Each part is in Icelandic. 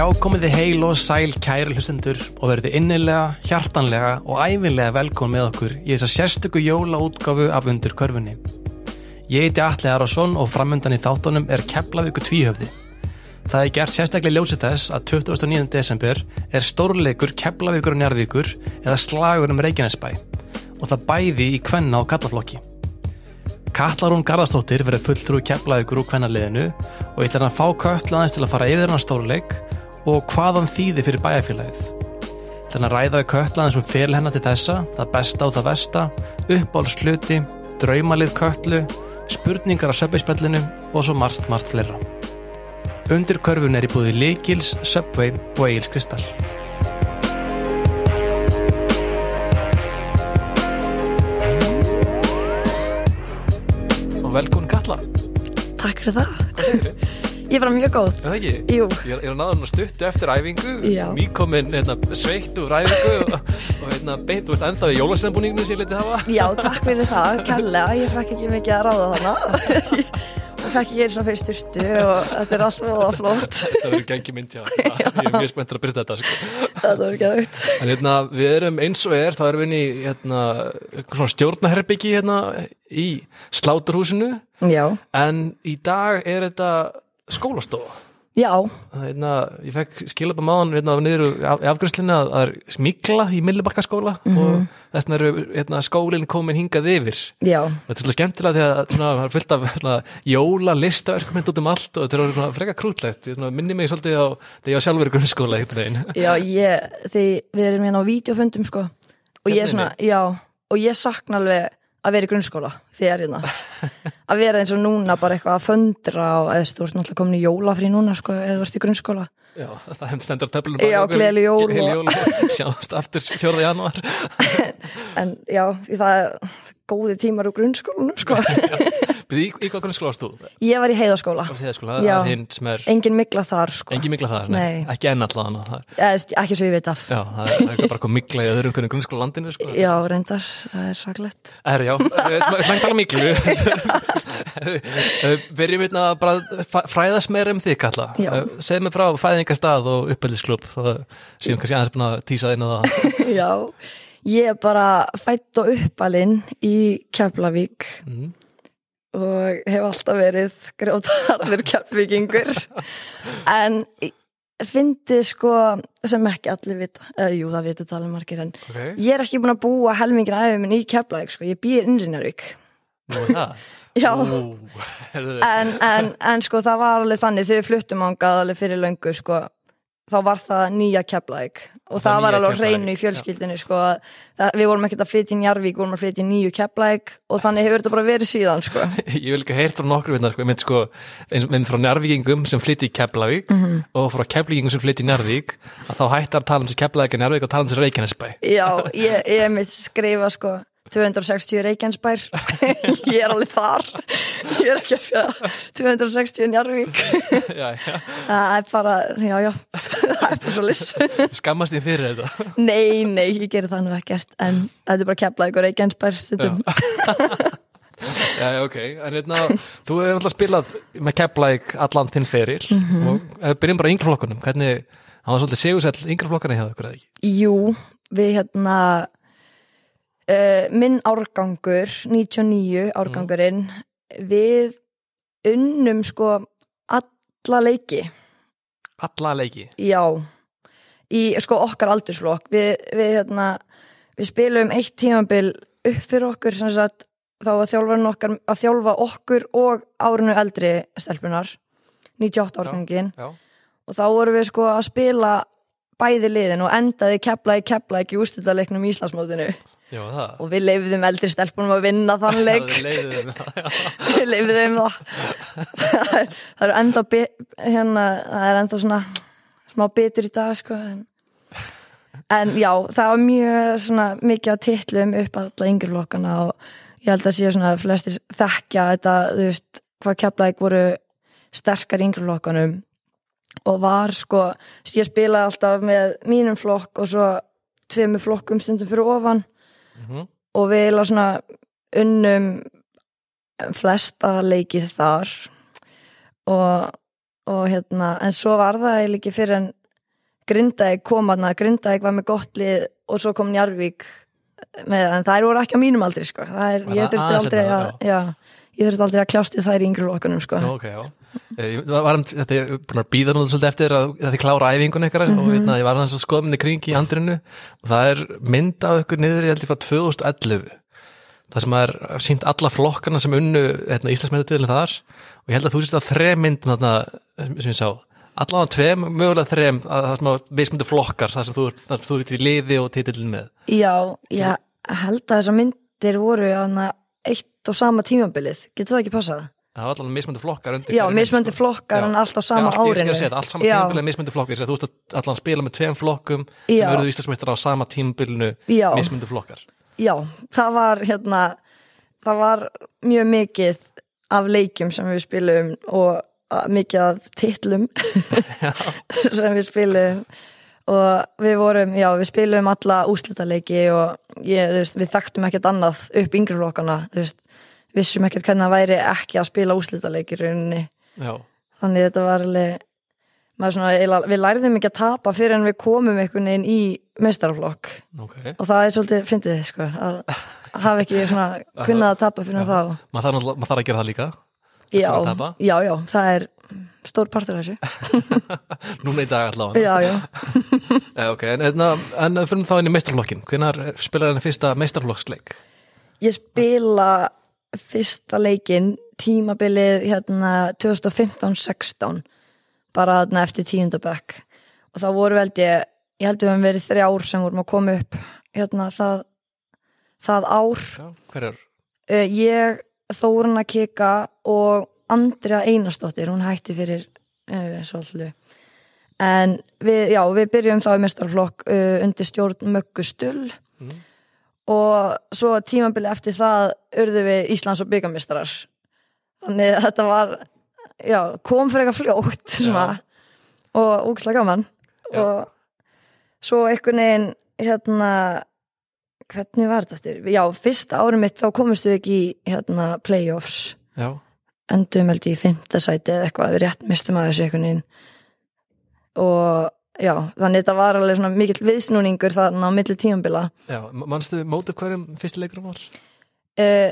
Já, komið þið heil og sæl kæri hlustendur og verðið innilega, hjartanlega og æfinlega velkomin með okkur í þessa sérstöku jólaútgáfu af undir körfunni. Ég heiti Atli Arason og framöndan í þáttunum er Keflavíku tvíhöfði. Það er gert sérstaklega ljósið þess að 29. desember er stórleikur Keflavíkur og Njarðvíkur eða slagur um Reykjanesbæ og það bæði í kvenna og kallaflokki. Katlarún Garðarstóttir verður fulltrú Keflavíkur úr kvennaliðinu og ég ætla hann að fá köllu aðeins til að fara yfir hann stórleik og hvað hann þýði fyrir bæjarfélagið. Þannig að ræða við köllu aðeins um fyrir hennar til þessa, það besta og það vesta, uppbólsluti, draumalið köllu, spurningar á söpveispellinu og svo margt, margt fleira. Undir körfun er í búið Líkils, Subway og Egil's Kristall. Og velkomin Katla. Takk fyrir það. Hvað segir þið? Ég bara mjög góð. Það ekki? Jú, Ég er, ég er að náða hann stuttu eftir æfingu Já. Nýkomin hérna, sveitt úr æfingu og, og hérna, beint, þú ert ennþá í jólasennbúninginu sem ég leti hafa já, takk fyrir það, kærlega. Ég fekk ekki mikið að ráða þarna. Og fekk ekki einu svona fyrir styrtu og þetta er allt móða flott. Það verður gengi mynd, já Ég er mjög spenntur að byrja þetta sko. Var ekki aukt. En hérna, við erum eins og er þá erum við inn í hérna, eitthvað svona stjórnaherbyggi hérna, í sláturhúsinu Já, en í dag er þetta skólastofa? Já, hérna, ég fekk skilabá máðan hérna, í af, afgröðslinu að það er smikla í Millibakkaskóla og þetta eru hérna, skólinn komin hingað yfir. Já, Þetta er svolítið skemmtilega því að svona, það er fullt af hérna, jóla listaverkmynd út um allt og þetta er svona freka krútlegt. Ég svona, minni mig svolítið á ég var sjálfur grunnskóla já, ég, því við erum hérna á vídeofundum, sko. Og ég er svona, já, og ég sakna alveg að vera í grunnskóla er hérna. Að vera eins og núna bara eitthvað að föndra og eða þú ert náttúrulega komin í jólafrí núna, sko, eða þú ert í grunnskóla. Já, það hefði stendur töflunum Já, gleðileg jól jól og sjáumst aftur 4. janúar En já, það er góði tímar úr grunnskólanum, sko. Í, í hvað grunnskóla varst þú? Ég var í heiðaskóla. Varst þið skóla, það er hinn sem er Engin mikla þar, sko. engin mikla þar, nei, Nei. ekki enn allan það er, Eða, veist, ekki svo ég veit af. Já, það er, það er bara mikla í öðrum hvernig grunnskóla landinu sko. Já, reyndar, það er saklegt. Er, já, slægt tala miklu Verjum við að bara fræðast meira um þig, Kalla Já. Segð mér frá fæðingastað og uppeldisklub það séum kannski aðeins búin að tísa inn á það Já, ég er bara fætt og uppalinn í Keflavík Mhm. Og hef alltaf verið grjótarður keflavíkingur. En fyndi sko, sem ekki allir vita, eða jú, það vita tala margir, en okay. ég er ekki búin að búa helmingin æfum minn í Keflavík, sko, ég býr innrinjarvík. Nú er það Já. En, en, en sko það var alveg þannig þegar við fluttum ángað alveg fyrir löngu sko þá var það nýja Keflæk og Það var alveg hreinu í fjölskyldinu sko að það, við vorum ekkert að flytja í Njarvík við vorum að flytja í nýju Keflæk og þannig hefur þetta bara verið síðan sko. Ég vil ekki heyrt frá nokkru vinnar sko, mynd sko, og mynd frá Njarvíkingum sem flytti í Keflavík Mhm. og frá Keflavíkingum sem flytti í Njarvík að þá hættar að tala um þessi Keflavík og Njarvík og tala um þessi Reykjanesbæ. Já, ég, ég mitt skrifa sko 260 Reykjanesbær. Ég er alveg þar. Ég er ekki að skrifa 260 Njarvík það er bara, já já. Það er bara svo liss Skammast ég fyrir þetta? Nei, nei, ég gerir það nú ekkert en þetta er bara keflaðið og reykjansbær stundum. Já, já, ok, en hérna, þú hefur alltaf spilað með Keflavík allan þinn feril Mhm. og ef við byrjum bara í yngri flokkunum, hvernig, hann var svolítið segursæll yngri flokkana hjá ykkur eða ekki? Jú, við hérna uh, minn árgangur 99 árgangurinn við unnum sko alla leiki. Alla leiki? já. Í sko okkar aldursflokk. Við, við hérna við spilum eitt tímabil upp fyrir okkur sem sagt þá var þjálfarinn okkar að þjálfa okkur og árinu eldri stelpunar 98 árgangin Já, og þá vorum við sko að spila bæði liðin og endaði kepla í kepla ekki úrstættaleiknum í Íslandsmótinu já, og við leifðum eldri stelpunum að vinna þann leik. já. við leifðum það. Það er, enda hérna, það er enda svona smá bitur í dag sko en, en já, það var mjög svona mikið að titlum upp alla yngri flokkana og ég held að séu svona að flestir þekkja þetta, þú veist, hvað ekki voru sterkar flokkanum og var sko ég spilaði alltaf með mínum flokk og svo tveimur flokkum stundum fyrir ofan Mhm. og við eiginlega svona unnum flesta leikið þar og, og hérna en svo var það eiginlega ekki fyrir en Grindavík kom aðna, Grindavík var með gott lið og svo kom Njarvík með, en þær voru ekki á mínum aldri sko. það er, Var ég þurfti aldrei seinna, að já, ég þurfti aldrei að kljást í þær í yngri lokunum sko. Nú, ok, já Eh, Ég var, um- þetta er búin að býða nú svolítið eftir að að þið klára æfingun ykkar. Og veitna, ég var hans að skoða minni kring í andrinu. Og það er mynd af ykkur niður ég held ég frá 2011 það sem er sínt alla flokkana sem unnu hérna, Íslandsmeðatiðlinn þar. Og ég held að þú sést að þrem myndum þarna sem ég sá. Allan að tveim, mögulega þrem að það sem að viðsmyndu flokkar það sem þú, það sem þú ert í liði og titillin með. Já, ég held að þessar myndir voru eitt og sama tímabilið. Getur það ekki passað? Það var allan mismyndu flokkar undir Já, mismöndi sko. flokkar en allt á sama Já, allt- ég árinu skal segja það, allt sama Já. tímabilið mismyndu flokkar, að þú veist að allan spila með tveim flokkum sem Já. verður Íslandsmeistar á sama tímabilinu Já. mismyndu flokkar Já, það var hérna það var mjög mikið af leikjum sem við spilum og mikið af titlum sem við spilum og við vorum, já, við spilum alla úslitaleiki og ég, veist, við þekktum ekkert annað upp yngri flokkana, þú veist, vissum ekkert hvernig það væri ekki að spila úslitaleiki í rauninni, Já, þannig þetta var alveg svona, við lærðum ekki að tapa fyrir en við komum einhvern veginn í meistaraflokk. Ok. Og það er svolítið fyndið sko, að hafa ekki svona kunnað að tapa fyrir þá. Maður þarf, maður þarf að gera það líka já, já, já, það er stór partur af þessu. Núna í dag allavega já, já, Eh, ok, en, en, en fyrir þá inn í meistarflokkin hvenar spilar henni fyrsta meistarflokksleik ég spila fyrsta leikin tímabilið hérna 2015-16 bara þarna eftir tíundabökk og þá voru held ég ég held við höfum verið þrjár sem vorum að koma upp hérna það það ár Já, hver er? uh, ég, Þóruna Kika og Andrea Einarsdóttir hún hætti fyrir uh, svolítið en við, já, við byrjum þá í mestarflokk uh, undir stjórn Möggu Stull Mhm. Og svo tímabili eftir það urðu við Íslands og byggamistrar þannig að þetta var já, kom fyrir eitthvað fljótt svona, og úkslega gaman. Já. og svo einhvern veginn hérna hvernig var þetta aftur? Já, fyrsta árum mitt þá komumst við ekki í hérna playoffs. Já, endum held ég í fimmta sæti eða eitthvað við rétt mistum að þessu einhvern veginn. Og já, þannig þetta var alveg svona mikill viðsnúningur þarna á milli tímabila já, mannstu móti hverjum fyrsti leikurum var? uh,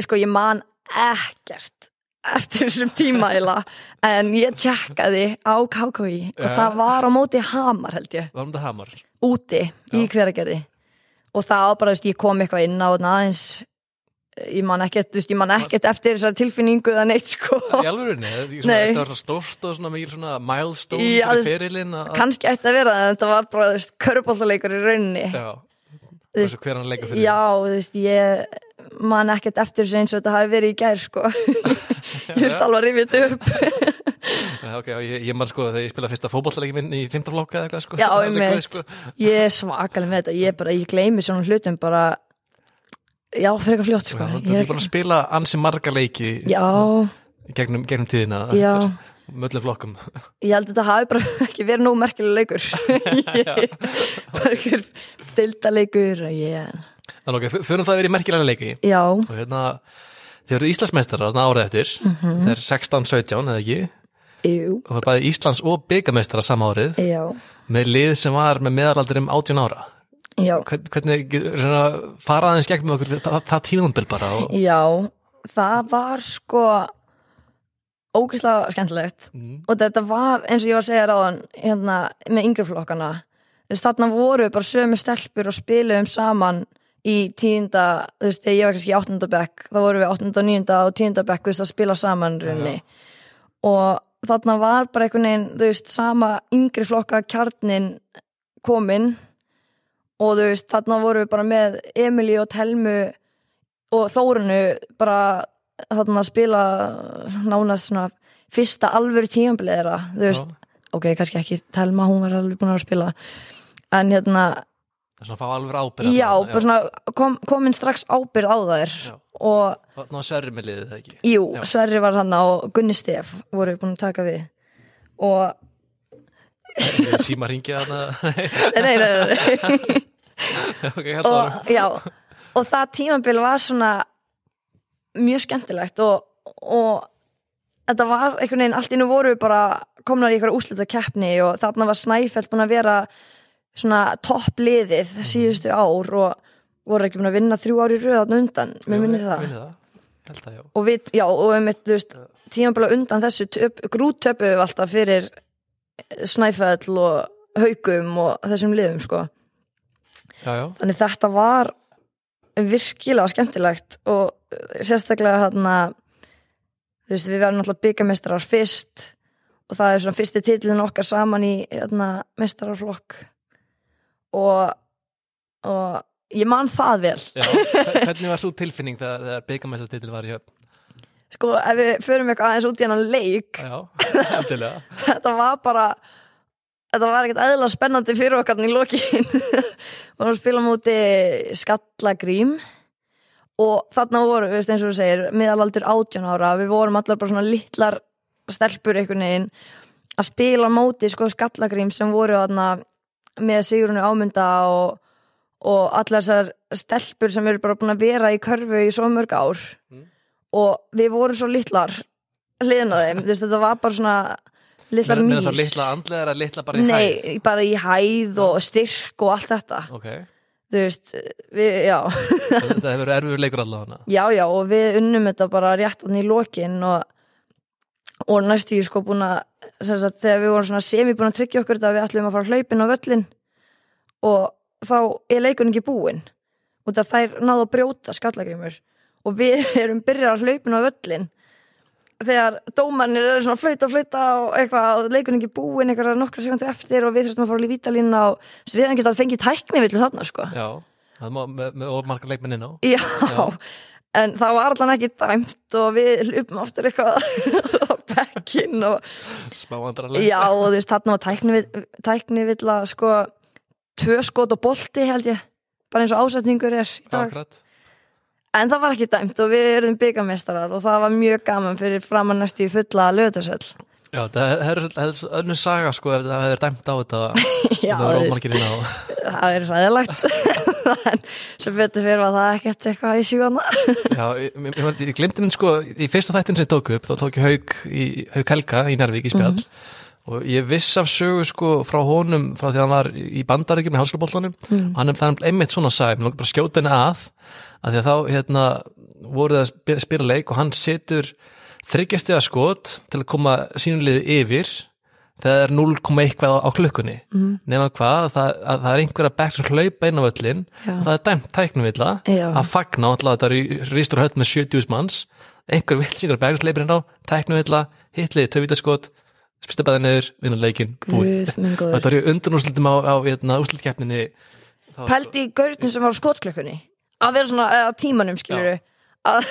sko ég man ekkert eftir þessum tíma eila en ég tjekkaði á KKI og Ja. það var á móti Hamar held ég Var um þetta Hamar? úti í Já. hveragerði og það veist, ég kom eitthvað inn á aðeins ég man ekkert, ég man ekkert eftir þessar tilfinningu eða neitt, sko. Í alvörinni? Nei. Það var stórt og svona mikil svona milestone Já, fyrir þú veist, ferilinn að- vera en þetta var bara, þú veist, köruboltaleikur í rauninni. Já, þessu hver hann leika fyrir? já, þú veist, ég man ekkert eftir þessu eins og þetta hafi verið í gær, sko. Ég veist alveg að rifja þetta upp. Ok, ég, ég man sko þegar ég spilaði fyrsta fótballleiki minn í fymtaflokka eða eitthvað sko. Já, Það já, fyrir eitthvað fljótt, sko. Þú er bara að spila ansi marga leiki já, gegnum, gegnum tíðina Möllum flokkum. Ég held að þetta hafi bara ekki verið nóg merkilega leikur. Bara einhver deildaleikur og ég, Þannig ok, fyrir það verið merkilega leiki. Já, og hérna þið eru Íslandsmeistarar þarna árið eftir. Mhm. það er 16-17 eða ekki? Jú, og það er bæði Íslands og byggameistarar sama árið. Já. Með lið sem var með meðalaldur um 18 ára já, Hvern- hvernig reyna, fara aðeins gegn með okkur það, það tíðanbill bara og, já það var sko ógeðslega skemmtilegt. Mm, og þetta var eins og ég var að segja ráðan hérna með yngri flokkana. Þú veist þarna voru bara sömu stelpur og spiluðum saman í tíunda, þú veist ég var kannski í áttunda bekk þá voru við áttunda og níunda og tíunda bekk þú veist að spila saman í rauninni. Og þarna var bara einhvern veginn þú veist sama yngri flokka kjarnin kominn og þú veist þarna voru við bara með Emilí og Telmu og Þórunu bara þarna að spila nánast svona fyrsta alvöru tímabilið þeirra. Þú veist, já, ok, kannski ekki Telma, hún var alveg búin að spila. En hérna, það er svona að fá alveg ábyrð já, bara svona kom, komin strax ábyrð á þær Já. og Ná sverri með liðið það ekki? Jú, Já. Sverri var hann og Gunni Stef voru búin að taka við. Og, Síma ringja þarna. Nei, nei, nei, nei. ok, held árum og já, og það tímabil var svona mjög skemmtilegt og, og þetta var einhvern veginn, allt innu voru bara komnar í eitthvað úslita keppni og þarna var Snæfell búin að vera svona toppliðið síðustu ár og voru ekki búin að vinna þrjú ári röðan undan, mér minni það. það, að já. Og við, já, og við mitt, þú veist tímabla undan þessu töp, grúttöpu við alltaf fyrir Snæfell og Haukum og þessum liðum, sko Já, já, þannig þetta var virkilega skemmtilegt og sérstaklega þarna þú veist við verðum náttúrulega byggamestrar fyrst og það er svona fyrsti titlin okkar saman í hérna, mestararflokk og, og ég man það vel já. Hvernig var svo tilfinning þegar, þegar byggamestartitil var í höfn? Sko ef við förum eitthvað aðeins út í hennan leik. Já, þetta var bara þetta var ekkert eðla spennandi fyrir okkar í lokin. Vorum að spila múti skallagrím og þarna voru, veist eins og þú segir miðalaldur 18 ára, við vorum allar bara svona litlar stelpur einhvern veginn að spila móti sko skallagrím sem voru þarna með Sigrunu ámynda og, og allar þessar stelpur sem eru bara búin að vera í körfu í svo mörg ár. Mm. Og við vorum svo litlar hliðin á þeim, þú veist þetta var bara svona litlar Meina mís það litla andlega eða litla bara í hæð? Nei, bara í hæð og styrk og allt þetta. Ok, Þú veist, við, já. Þetta hefur erfur leikur allavega. Já, já, og við unnum þetta bara rétt hann í lokin og, og næstu ég sko búin að sem sagt, þegar við vorum svona semi búin að tryggja okkur þetta að við ætlum að fara hlaupin á völlin og þá er leikurinn ekki búinn. Út af þær náðu að brjóta skallagrimur og við erum byrjað að hlaupin á völlin þegar dómarnir eru svona að flauta, flauta og eitthvað og leikurinn ekki búinn eitthvað nokkra sekundir eftir og við þurfum að fara í vítalína og við hefum getað fengið tækni villu þarna sko. Já, má með, með ofmarka leikminn inn á. Já, Já. en það var allan ekki dæmt og við hlupum aftur eitthvað á bekkin og Smá andrarlega já, og þú veist, þarna var tækni, tækni vill að sko tvö skot og bolti held ég. Bara eins og ásetningur er í dag. Akkurat en það var ekki dæmt og við erum byggamestarar og það var mjög gaman fyrir framan næstu í fulla lögðarsöll Já, það hefur önnur saga sko ef það hefur dæmt á þetta Já, það er er ræðilegt en sem betur fyrir var það ekkert eitthvað í sjúana Já, ég, ég, ég, glemdi minn sko í fyrsta þættin sem ég tók upp, þá tók ég Hauk í Hauk Helga í Nærvík í spjall. Og ég viss af sögu sko frá honum frá því að hann var í bandaríkjum í hálskapollanum mm. og hann er einmitt svona sagði, mér lókar bara að skjóta henni að að því að þá hérna voru það að spila, leik og hann setur þryggjastega skot til að koma sínulegði yfir það er 0, eitthvað á, á klukkunni. Mm. nema hvað, það, að það er einhverja bekk sem hlaupa inn á völlin það er dæmt tæknumvilla Já. að fagna þetta er í ristur höll með 70 manns. Einhver vilsingar bekk sem hleypir inn á tæknumvilla, hitliði, töfvítaskot spista bæða neður, vinna leikin búið. Þetta var í undanúrslutum á, á hérna, úrslutkefninni Pældi í gaurnum sem var á skotklökkunni að vera svona, eða tímanum skilur að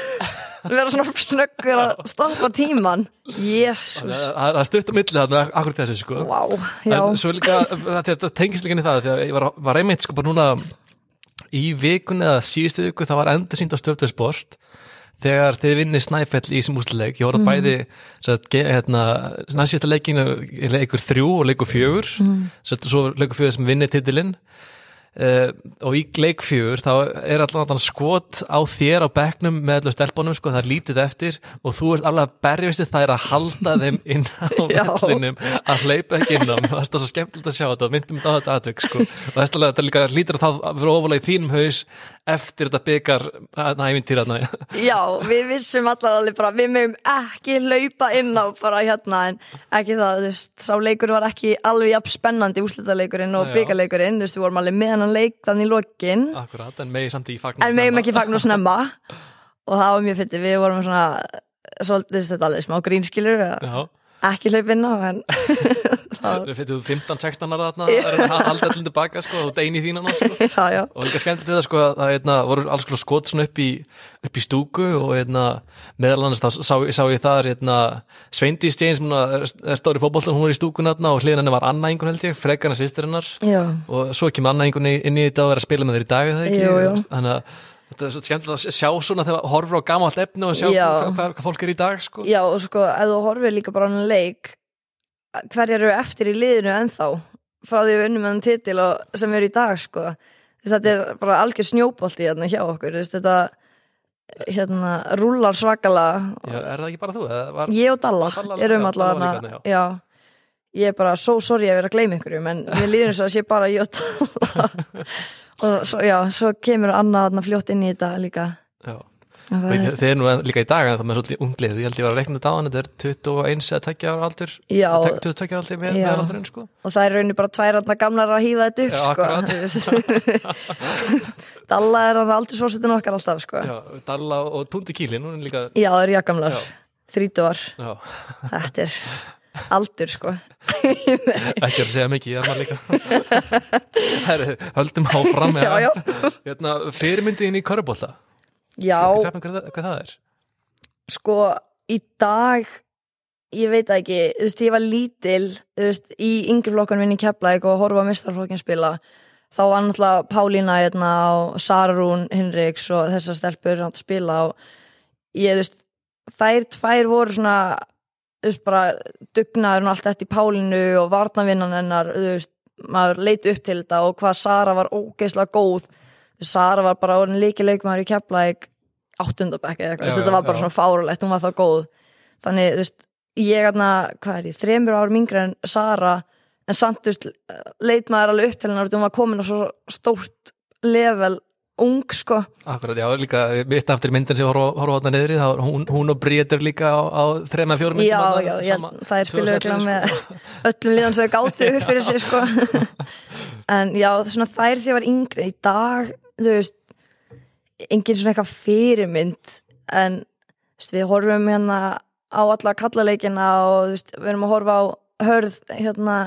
vera svona snöggur að stoppa tíman Jésús. Það stutt á milli þarna akkur þessu sko. Já, en svo líka, þetta tengist líka í það því að ég var, var einmitt sko bara núna í vikunni eða síðustu viku það var endur sínt á stöftöðsport þegar þið vinnir Snæfell í þessum úsleik ég voru bæði að, ge- hérna, næstíðasta leikin er leikur þrjú og leikur fjögur. Mm. svo leikur fjögur sem vinnir titilinn Uh, og í leik fjögur þá er allan skot á þér á bekknum með allir stelpunum sko, það er lítið eftir og þú ert alveg að berjast það er að halda þeim inn á vellinum að hleypa ekki inn á það er svo skemmtilegt að sjá þetta, myndum þetta á þetta atvik sko. og þess að þetta líka lítur að það vera ofalega í þínum haus eftir þetta byggar nævintýrana já, við vissum allar alveg bara, við mögum ekki hlaupa inn á bara hérna en ekki það, þú veist, sá leikur var ekki alveg jafn spennandi úslitaleikurinn og byggarleikurinn, þú veist, við vorum alveg með hennan leik þannig í lokin, akkurat, en megi samt í fagnar en megum ekki fagn og snemma. Og það var mjög fyndið, við vorum svona svolítið þetta alveg smá grínskilur. Já, ekki hlaupa inn á en það, fyrir 15-16 ára þarna það er halda allir tilbaka sko, þú dein í þínan sko. og líka skemmtilegt við það sko að það hérna, voru alls konar skot svona upp í, upp í stúku og hérna, meðal annars þá sá, sá ég þar hérna, Sveindi Stein sem hún er, er stóri fótboltan, hún var í stúkun hérna, og hliðin henni var Anna Ingun held ég, frekarna sýstir hennar. Já, og svo kemur Anna Ingun inn í þetta og er að spila með þeir í dag er þannig að þetta er svo skemmtilegt að sjá svona þegar horfur á gamalt efni og sjá Já. hvað, hvað, fólk er í dag sko. já og sko, ef þú horfir líka bara á hann leik hverjar eru eftir í liðinu ennþá frá því við unnum hann titil og sem eru í dag sko Þess, þetta er bara algjör snjóbolti hérna hjá okkur Þess, þetta, hérna, rúlar svakalega Já, er það ekki bara þú? Var, ég og Dalla Dalla- erum allavega já. ég er bara svo sorry að vera að gleyma einhverjum en líður eins og að sé bara ég og Dalla og svo, já, svo kemur annað fljótt inn í þetta líka já. Það er, þið er nú líka í dag en það með svolítið unglið, ég held ég var að reikna þetta á hann þetta er 21 eða 20 ára aldur já, 22 ára aldur með, Já. með aldurinn sko og það er raunin bara tvær þarna gamlar að hýfa þetta upp Já, sko. Dalla er hann aldrei svosetin okkar alltaf sko. já. Já, Dalla og Tundi Kílin, er líka það eru jakkamlar, Já. þrítuar já, þetta er aldur sko. Ekki að segja mikið, ég er maður líka. Herri, höldum áfram já, já, Hérna, fyrirmyndiðin í körubólta já. Hvað, hvað, það er? sko í dag ég veit ekki, þú veist, ég var lítil þú veist, í yngri flokkanum minn í Keflæk og horfa mistarflokkin spila þá var náttúrulega Pálína hérna, og Sarún Hinriks og þessar stelpur að spila og ég, þú veist, þær tvær voru svona þú veist, bara dugnaður og allt eftir Pálínu og varnavinnan hennar þú veist, maður leiti upp til þetta og hvað Sara var ógeðslega góð. Sara var bara orðin líkileikmaður í Keflæk áttundabæk eða eitthvað, þetta var bara já. svona fárulegt, hún var þá góð. Þannig, þú veist, ég hérna hvað er ég, þremur árum yngri en Sara en samt, þú veist, leit maður alveg upp til hennar, þú veist, hún var komin á svo stórt level, ung, sko. Akkurat, já, líka mitt aftur myndin sem horfa horfa þarna niðri, þá hún, hún og Bríður líka á, á þreim að fjórum myndum já, já, ég, sama- held- það er 2011, ekki með sko. öllum liðan sem gátu upp fyrir sig, sko. En já, svona þær því að var yngri í dag, þú veist engin svona eitthvað fyrirmynd en veist, við horfum hérna á alla kallaleikina og veist, við erum að horfa á hörð hérna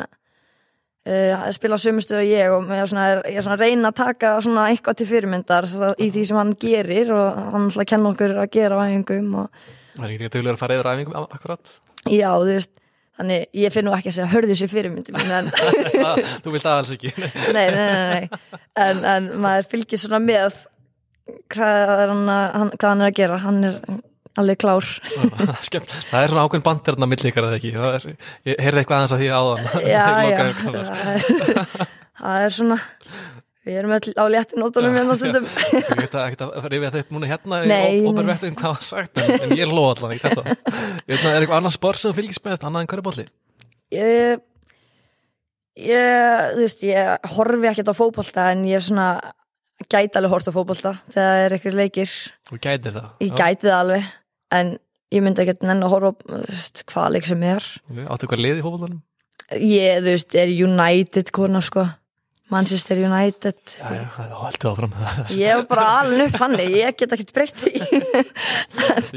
að spila sömustu og ég og ég er er svona að reyna að taka svona eitthvað til fyrirmyndar í því sem hann gerir og hann ætla að kenna okkur að gera á æfingum og Það er ekki duglegur að fara yfir æfingum akkurat? Já, þú veist þannig ég finn nú ekki að segja hörðu sér fyrirmyndi mín en Þú vilt aðals ekki. Nei, nei, nei, nei. En, en maður fylgir svona með hvað hann, að, hann, hvað hann er að gera. Hann er alveg klár. Skemmt, það er svona ákveðin bandirna milli ykkar eða ekki? Það er, Ég heyrði eitthvað aðeins að því áðan. Já, já, það er, það er svona við erum öll á léttin nótunum hérna stundum. Ég veit að ekki að rifja þetta upp núna hérna og nei. bervettum hvað var sagt en, en ég hló allan ekki þetta. Veit er eitthvað annað sport sem þú fylgist með annað en körubólli ég, ég þú veist, ég horfi ekkert á fótbolta en ég er svona gæti alveg hort á fótbolta þegar það er eitthvað leikir. Þú gætir það? Ég gæti það alveg en ég myndi ekkert nenn að horfa hvaða leik sem er. Áttu eitthvað lið í fótbollanum? ég, þú veist, er United kona sko. Manchester United. Já, já, það er alltaf áfram. Ég er bara alveg upp þannig ég get ekkert breytt því.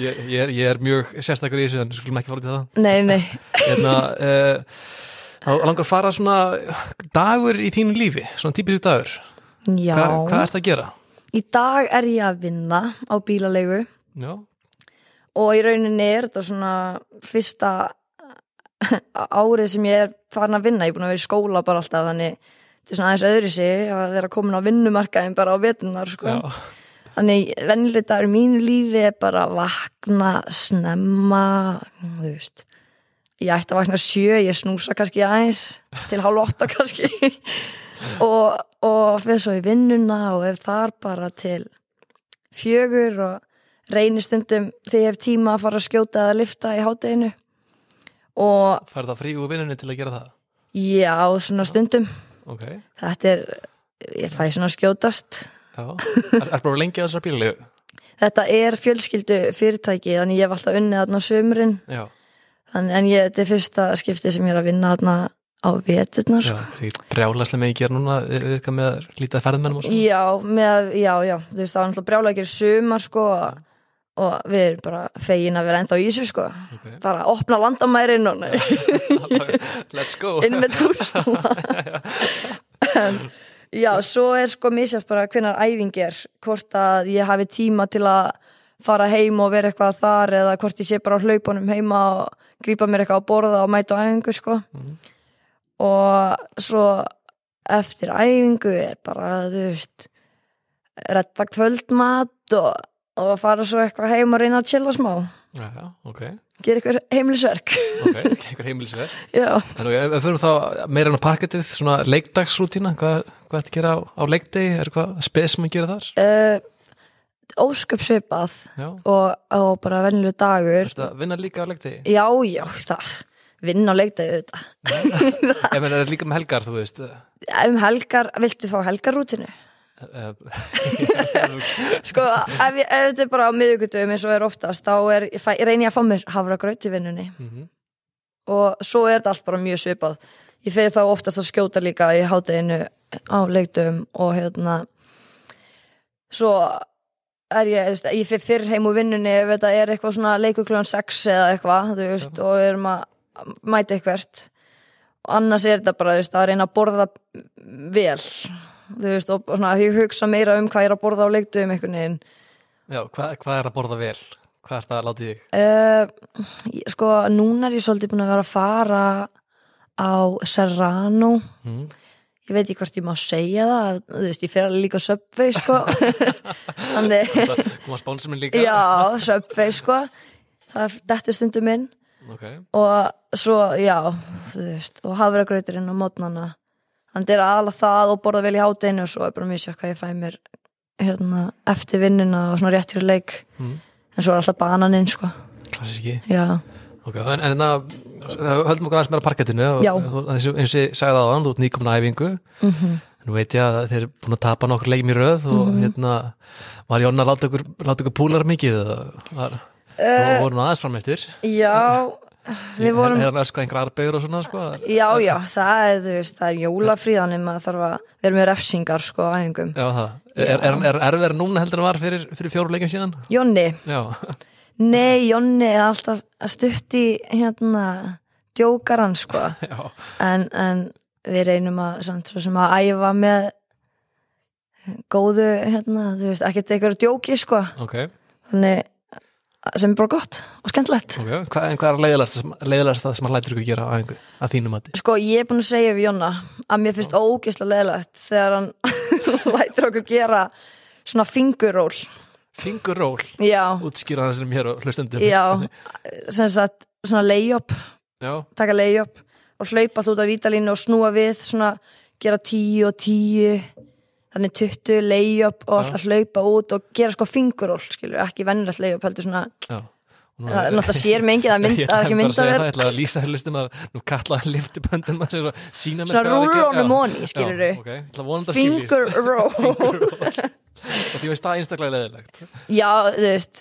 Ég, ég, er, ég er mjög sérstakur í þessu en skulum ekki fara til það. Nei, nei, hérna, uh, þá langar að fara svona dagur í þínu lífi svona típiskt dagur já. Hva, hvað ert að gera? í dag er ég að vinna á bílalegu Já, og í rauninni er þetta svona fyrsta árið sem ég er farin að vinna. Ég er búin að vera í skóla bara alltaf þannig þetta er svona aðeins öðri sig að vera komin á vinnumarkaðin bara á vetunar sko. já, þannig venjuleg dagur í mínu lífi er bara að vakna snemma þú veist. Ég ætti að vakna sjö, ég snúsa kannski aðeins til hálf åtta kannski og, og fyrir svo í vinnuna og ef þar bara til fjögur og reynir stundum þegar ég hef tíma að fara að skjóta eða lifta í hátteginu og færð það frí úr vinnunni til að gera það? Já, svona stundum. Ok, þetta er, ég fæ svona skjótast. Já. Er, er bara lengi á þessar bílalegu? þetta er fjölskyldu fyrirtæki þannig ég hef alltaf unnið þarna á sömurinn en ég, þetta er fyrsta skipti sem ég er að vinna þarna á veturnar já, sko. það er ekki brjálæslega með að gera núna við eitthvað með lítið ferðmennum og svona. Já, með, já, já, þú veist það var náttúrulega brjálega að gera sumar sko og við erum bara fegin að vera ennþá í þessu sko. Ok. bara að opna landamærin og Let's go. Inn með túrstala en já, svo er sko misjast bara hvenær æfing er. Hvort að ég hafi tíma til að fara heim og vera eitthvað þar eða hvort ég sé bara á hlaupunum heima og grípa mér eitthvað að borða og mæta á æfingu sko. Mhm. Og svo eftir æfingu er bara þú veist retta kvöldmat og, og fara svo eitthvað heim og reyna að chilla smá. Já, já, ok, gera eitthvað heimilisverk. Ok, einhver heimilisverð já, En við fyrir þá meira enn á parkettið, svona leikdagsrútína, hvað, hvað ætti að gera á, á leikdegi, er eitthvað spes sem að gera þar? uh, ósköp svipað Já, og, og bara venjuleg dagur. Ertu að vinna líka á leikti já, já, það vinn á leikdegi þetta Ég menn, er líka með helgar, þú veist. Um helgar, viltu fá helgarrútinu? Eh, sko, ef, ég, ef þetta er bara á miðugudum eins og er oftast, þá er, ég, fæ, ég reyni að fá mér hafragraut í vinnunni. Mhm. og svo er þetta allt bara mjög svipað. Ég fyrir þá oftast að skjóta líka í hátteginu á leikdum og hérna svo er ég, veist, ég fyrir heim úr vinnunni ef þetta er eitthvað svona leikukljóðan 6 eða eitthvað, þú veist, og við erum að mæta eitthvert. Og annars er þetta bara, veist, að reyna að borða vel. Veist, og svona hugsa meira um hvað er að borða á leikdum einhvern veginn. Já, hvað, hvað er að borða vel? Hvað er það að láta í þig? Uh, sko, núna er ég svolítið búin að vera að fara á Serrano. Mm. ég veit ekki hvort ég má segja það þú veist, ég fer alveg líka Subway sko. Þannig, koma spánsum minn líka. Já, Subway sko. Það er dettur stundum minn. Ok, og svo, já, þú veist og hafragrauturinn á mótnana. Þannig er aðalega það og borða vel í hátinu og svo er bara mjög sér hvað ég fæ mér hérna, eftir vinnuna og svona rétt fyrir leik. Mm. en svo er alltaf bananinn sko. Klassíski. Já, Ok, en, en það, höldum okkur aðeins meira parkettinu og, og eins og og ég sagði það þú ert nýkomin að æfingu. Mhm. Nú veit ég að þeir eru búin að tapa nokkur leikjum í röð og hérna var Jonna að láta ykkur, ykkur púlar mikið eða var, uh, voru aðeins fram eftir já, við vorum hann öskra einhver arbegur og svona sko? Já, já, það er, þú veist, það er jólafríðan maður þarf að vera með refsingar sko á æfingum. Já, það, er, er, er, er erfið núna heldur en var fyrir, fyrir fjóru leikjum síðan? Jonni, Já, nei, Jonni er alltaf að stutti hérna djókaran sko. Já, en, en við reynum að samt svo sem að æfa með góðu hérna, þú veist, ekkert eitthvað djóki sko, ok, þannig sem er bara gott og skemmtilegt. ok Hva, En hvað er leiðilegast, það sem hann lætur ykkur gera á einhver, að þínum mati? Sko, ég er búin að segja við Jonna að mér finnst ógislega leðilegt þegar hann lætur okkur gera svona finguról. Finguról, Já, útskýra það sem hér og hlustendum. Já, sem sagt svona layup, já, taka layup og hlaupa allt út af vítalínu og snúa við svona, gera tíu og tíu þannig 20 layup og alltaf hlaupa út og gera sko finguról, skilur, ekki vennilegt layup heldur svona, já. Það er náttúrulega sér mig enginn, það mynd, Ég það ætla ekki bara að segja myndavél það, ég ætla að lýsa hér listum að nú kallaði liftiböndum að sér og sína mér svona að móni, Já, skilur að að finger roll. Og því veist það einstaklega leðilegt já, þú veist,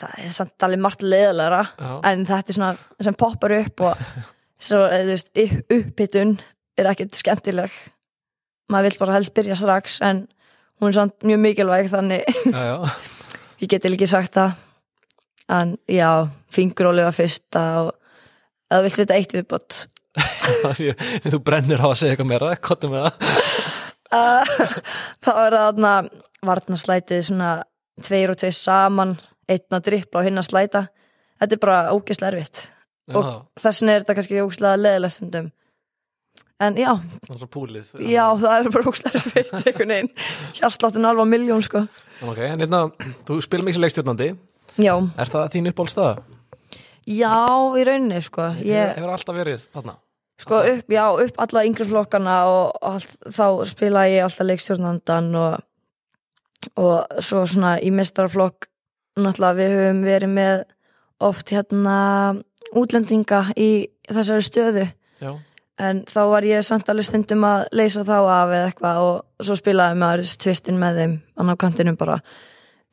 það er samt alveg margt leðilegra en þetta er svona sem poppar upp og svo, eh, þú veist, upp- upphittun er ekkert skemmtileg maður vill bara helst byrja strax en hún er samt mjög mikilvæg þannig ég geti líki sagt það. En já, finguróli var fyrsta og eða vilt vita eitt viðbót? Því- því Þú brennir á að segja eitthvað meira, kottum með það? Þá er það þarna varnaslætið svona tveir og tveir saman einn að drippla og hinn að slæta. Þetta er bara ógeðslega erfitt. Já, Og- þessin er þetta kannski ógeðslega leðilega stundum en já, það er púlið já það er bara ógeðslega erfitt einhvern veginn, hjarsláttin alveg miljón sko. Ok, en hérna, þú spilum ekki sem leikstjórnandi. Já, Er það þín uppbólstaða? já í rauninni sko. Ég, Hefur alltaf verið þarna? sko upp, já, upp alla yngri flokkana og allt, þá spila ég alltaf leikstjórnandan og, og svo svona í mestaraflokk náttúrulega við höfum verið með oft hérna útlendinga í þessari stöðu. Já, en þá var ég samt alveg stundum að leysa þá af eða eitthvað og svo spilaði maður tvistin með þeim annar kantinum bara.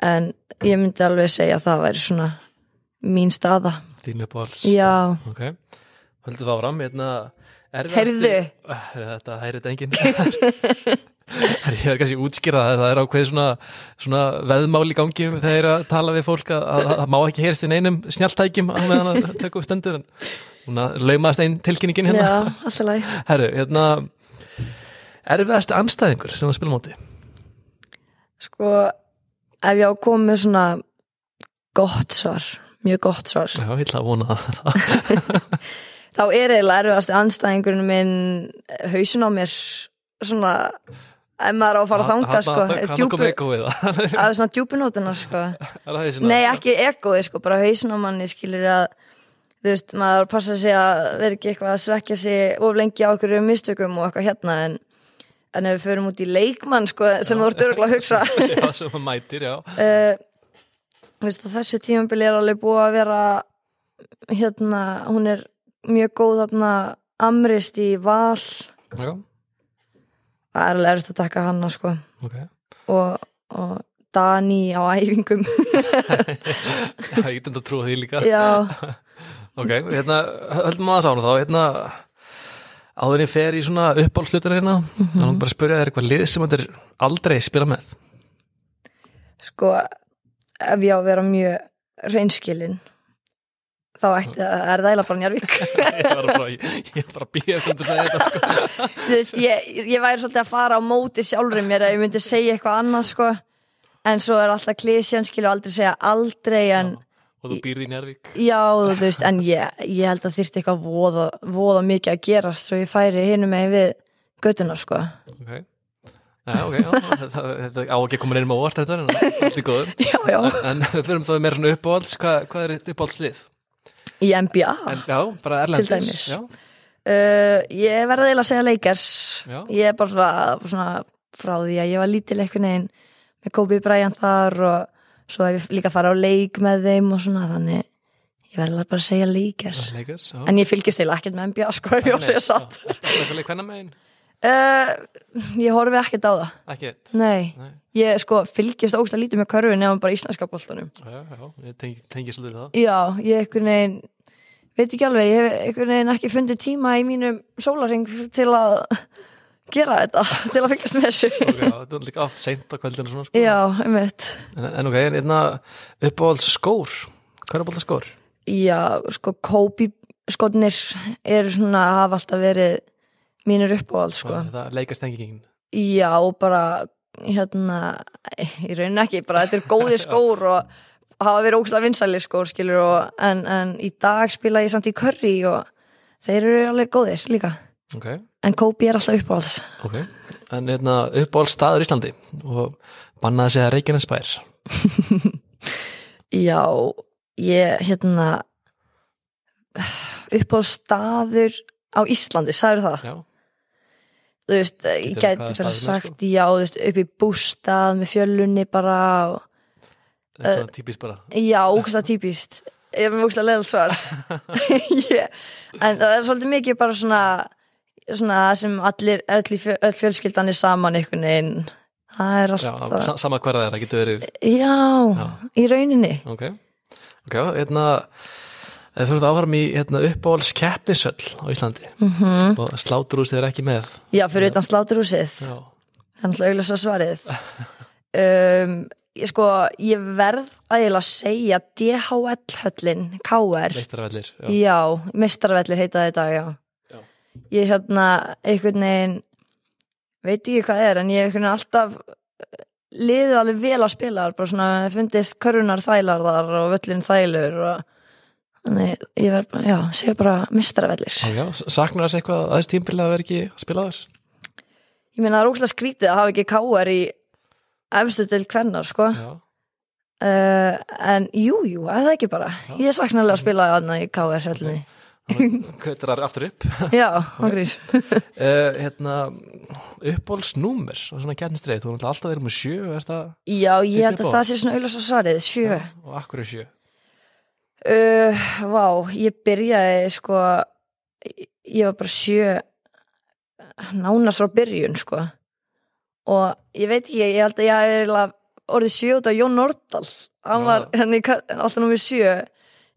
En ég myndi alveg segja að það væri svona mín staða. Þín uppbóls já, Ok, höldum það fram hérna Heyrðu. Eh, Þetta heyrið enginn? Ég er kannski útskýrað að það er ákveð svona, svona veðmál í gangi þegar að tala við fólk að að- að það má ekki heyrst í neinum snjáltækjum á meðan að tökja upp stendur en að laumaðast einn tilkynningin hérna. Já, alltaf læg Herru, hérna erfiðasti anstæðingur sem það spila á móti? Sko, ef ég á með svona gott svar, mjög gott svar. Já, ég ætla að vona það. Þá er eiginlega erfiðasti anstæðingurinn minn hausin á mér svona, ef maður á að fara að þanga sko, við það að svona djúpunótuna sko. Er Nei, ekki egoið sko, bara hausin á manni skilur að þú veist, maður passa sig að vera ekki eitthvað að svekja sig of lengi á okkur mistökum og eitthvað hérna en, en ef við förum út í leikmann sko, sem þú ert örgulega að hugsa. Já, sem hann mætir, já. Uh, veist, þessu tímabili er alveg búið að vera hérna, hún er mjög góð þarna amrist í val. Já, það er alveg erfitt að taka hana sko. Ok. Og, og Dani á æfingum. Já, ég get að trúa því líka. Já, Ok, hérna, höldum maður að sána þá. Hérna, áður en ég fer í svona uppáhaldslutur hérna, Mhm. þannig bara að spyrja þér eitthvað lið sem þetta er aldrei spila með. Sko ef ég á að vera mjög reynskilin þá ætti að er það eiginlega bara Njarvík Ég var bara, býja þetta að segja þetta sko. Veist, ég, ég væri svolítið að fara á móti sjálfur mér að ég myndi segja eitthvað annað sko. En svo er alltaf klísjan skilur aldrei segja aldrei en og þú býrði í Njárvík já þú veist en ég, ég held að þyrfti eitthvað voða, voða mikið að gerast svo ég færi hinum með við göttuna sko. Ok, já, ok, já, þetta, á ekki að koma nefnum á óvart þetta en allt í góðum já já. En, við fyrir þá meira svona uppáhalds, hvað, hvað er uppáhaldslið? í NBA En, já, bara erlendis Til dæmis. Uh, ég verði eiginlega að segja leikers Já. ég er bara svona, svona frá því að ég var lítil eitthvað neginn með Kobe Bryant þar og svo hef ég líka farið á leik með þeim og svona þannig ég verði bara að segja leikers leikars já. en ég fylgist eiginlega ekkert með NBA sko ef ég á að segja satt Er megin? uh, ég horfi ekkert á það. Ekki eitt nei, Nei. ég sko fylgist ógst lítið með körfu nefnum bara íslenska boltanum. Já, já, ég tengi, tengi svolítið það. Já, ég einhvern veginn veit ekki alveg, ég hef einhvern veginn ekki fundið tíma í mínum sólaring til að gera þetta, til að fylgjast með þessu. Ok, já, Þetta er líka oft seint á kvöldinu svona sko. já, um veit en, en ok, einna uppáhalds skór Hvað er uppáhalds skór? já, sko Kobe skotnir eru svona, hafa alltaf verið mínir uppáhald sko. Þetta leikast tengingin. Já, og bara hérna, í rauninni ekki bara þetta er góði skór og hafa verið ógslag vinsæli skór skilur og, en, en í dag spila ég samt í curry og þeir eru alveg góðir líka. Ok, en Kobe er alltaf uppáhalds. Ok. En einna uppáhalds staður í Íslandi? Og bannaði sig að Reykjanes bær. Já, ég hérna uppáhalds staður á Íslandi, sagður það? Já, þú veist, ég gæti fyrir sagt já, þú veist, upp í bústað með fjölunni bara og, þetta er típist bara. já, ógæslega típist. Ég er með ógæslega leðal svar. Yeah. en það er svolítið mikið bara svona svona sem allir, öll, öll fjölskyldan er saman einhvern veginn. Það er Já, alltaf sa sama hver það er, það getur verið. Já, Já. í rauninni. Ok, ok, hérna Við fyrir það áfram í hérna, uppáhalds keppnisöll á Íslandi. Mm og sláturúsið er ekki með. Já, fyrir utan sláturhúsið. Já, er alltaf augljósa svarið. Um, ég sko ég verð að ég að segja DHL höllin, KR meistarvellir já. Já, mistarvellir heita dag, já. Ég hérna, einhvern veginn, veit ekki hvað er, en ég hef einhvern veginn alltaf eh, liðið alveg vel að spila bara svona fundist körfunar þælar þar og völlin þælur og þannig ég verð bara, já, segja bara mistarvellir. Já, saknar þess eitthvað aðeins tímbil að vera ekki að spila þar? Ég meina það er ókslega skrítið að hafa ekki káar í efstu til kvennar, sko. Uh, en jú, jú, að það ekki bara. Já. Ég sakna alveg að spila þarna í káar höllinni. Er aftur upp? Já, hann grís. uh, hérna, uppáhaldsnúmer og svona kjarnistreið, þú er alltaf verið með sjö það, Já, ég held á. að það sé svona auðvitað svarið, sjö. Já, og akkur er sjö Uh, vá, ég byrjaði sko ég var bara sjö nánast frá byrjun sko og ég veit ekki, ég held að ég hef orðið sjö út af Jón Nordal hann Já. var henni alltaf númið sjö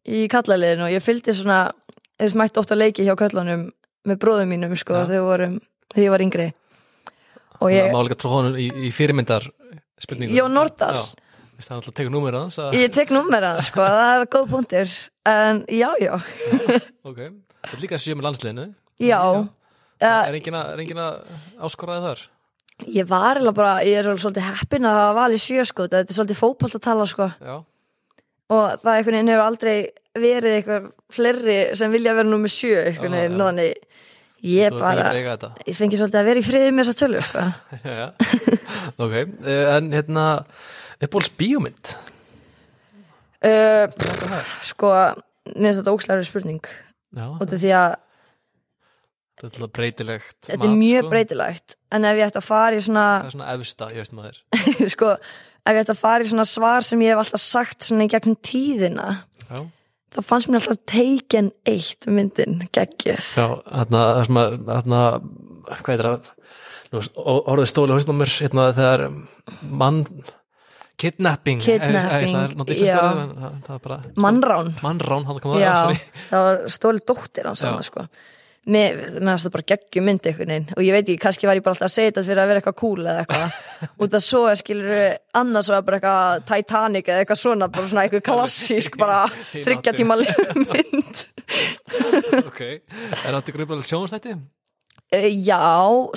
í kallaliðinu og ég fylgdi svona þess mætti ofta leiki hjá kallunum með bróðum mínum sko Já. þegar, vorum, þegar ég var yngri. Og Ég... Má líka trú honum í, í fyrirmyndar spurningu Jón Nordal Já, það er alltaf að teka númer hans að, ég tek númera sko, það er góð punktur. En já, já, ok, það er líka sjö með landsliðinu. Já, já. Er engin að, er engin að áskoraði þar? Ég var eða bara, ég er svolítið heppin að hafa valið sjö sko, þetta er svolítið fótbolt að tala sko. Já, og það einhvern veginn hefur aldrei verið eitthvað fleiri sem vilja vera númer sjö veginn, já. þannig ég þú bara, ég fengi svolítið að vera í friði með þessa tölu sko. Ok, uh, en hérna uppbóls bíómynd? Uh, er sko, mér finnst þetta ókslæri spurning. Já, og þetta því að Þetta er breytilegt þetta er mat, mjög sko. breytilegt en ef ég ætti að fara í svona Það er svona efsta, ég veist maður. Sko, ef ég ætti að fara í svona svar sem ég hef alltaf sagt svona í gegnum tíðina Já, þá fannst mér alltaf Taken 1 myndin geggjöð Já þarna, þarna hvað er það? Nú, orðið stóli á mér hérna, þegar mann kidnapping Kidnapping, eh, eh, það er það- það er bara mannrán. Mannrán, hann kom það það var stóli dóttir hans sko. Mér, fannst það bara geggjum mynd einhvern veginn. Og ég veit ekki, kannski var ég bara alltaf að segja þetta fyrir að vera eitthvað cool eða eitthvað. Út af svo skilur annars var bara eitthvað Titanic eða eitthvað svona, bara svona eitthvað klassísk bara þryggja tíma mynd. Ok, er það ykkur upplega sjónastætti? uh, Já,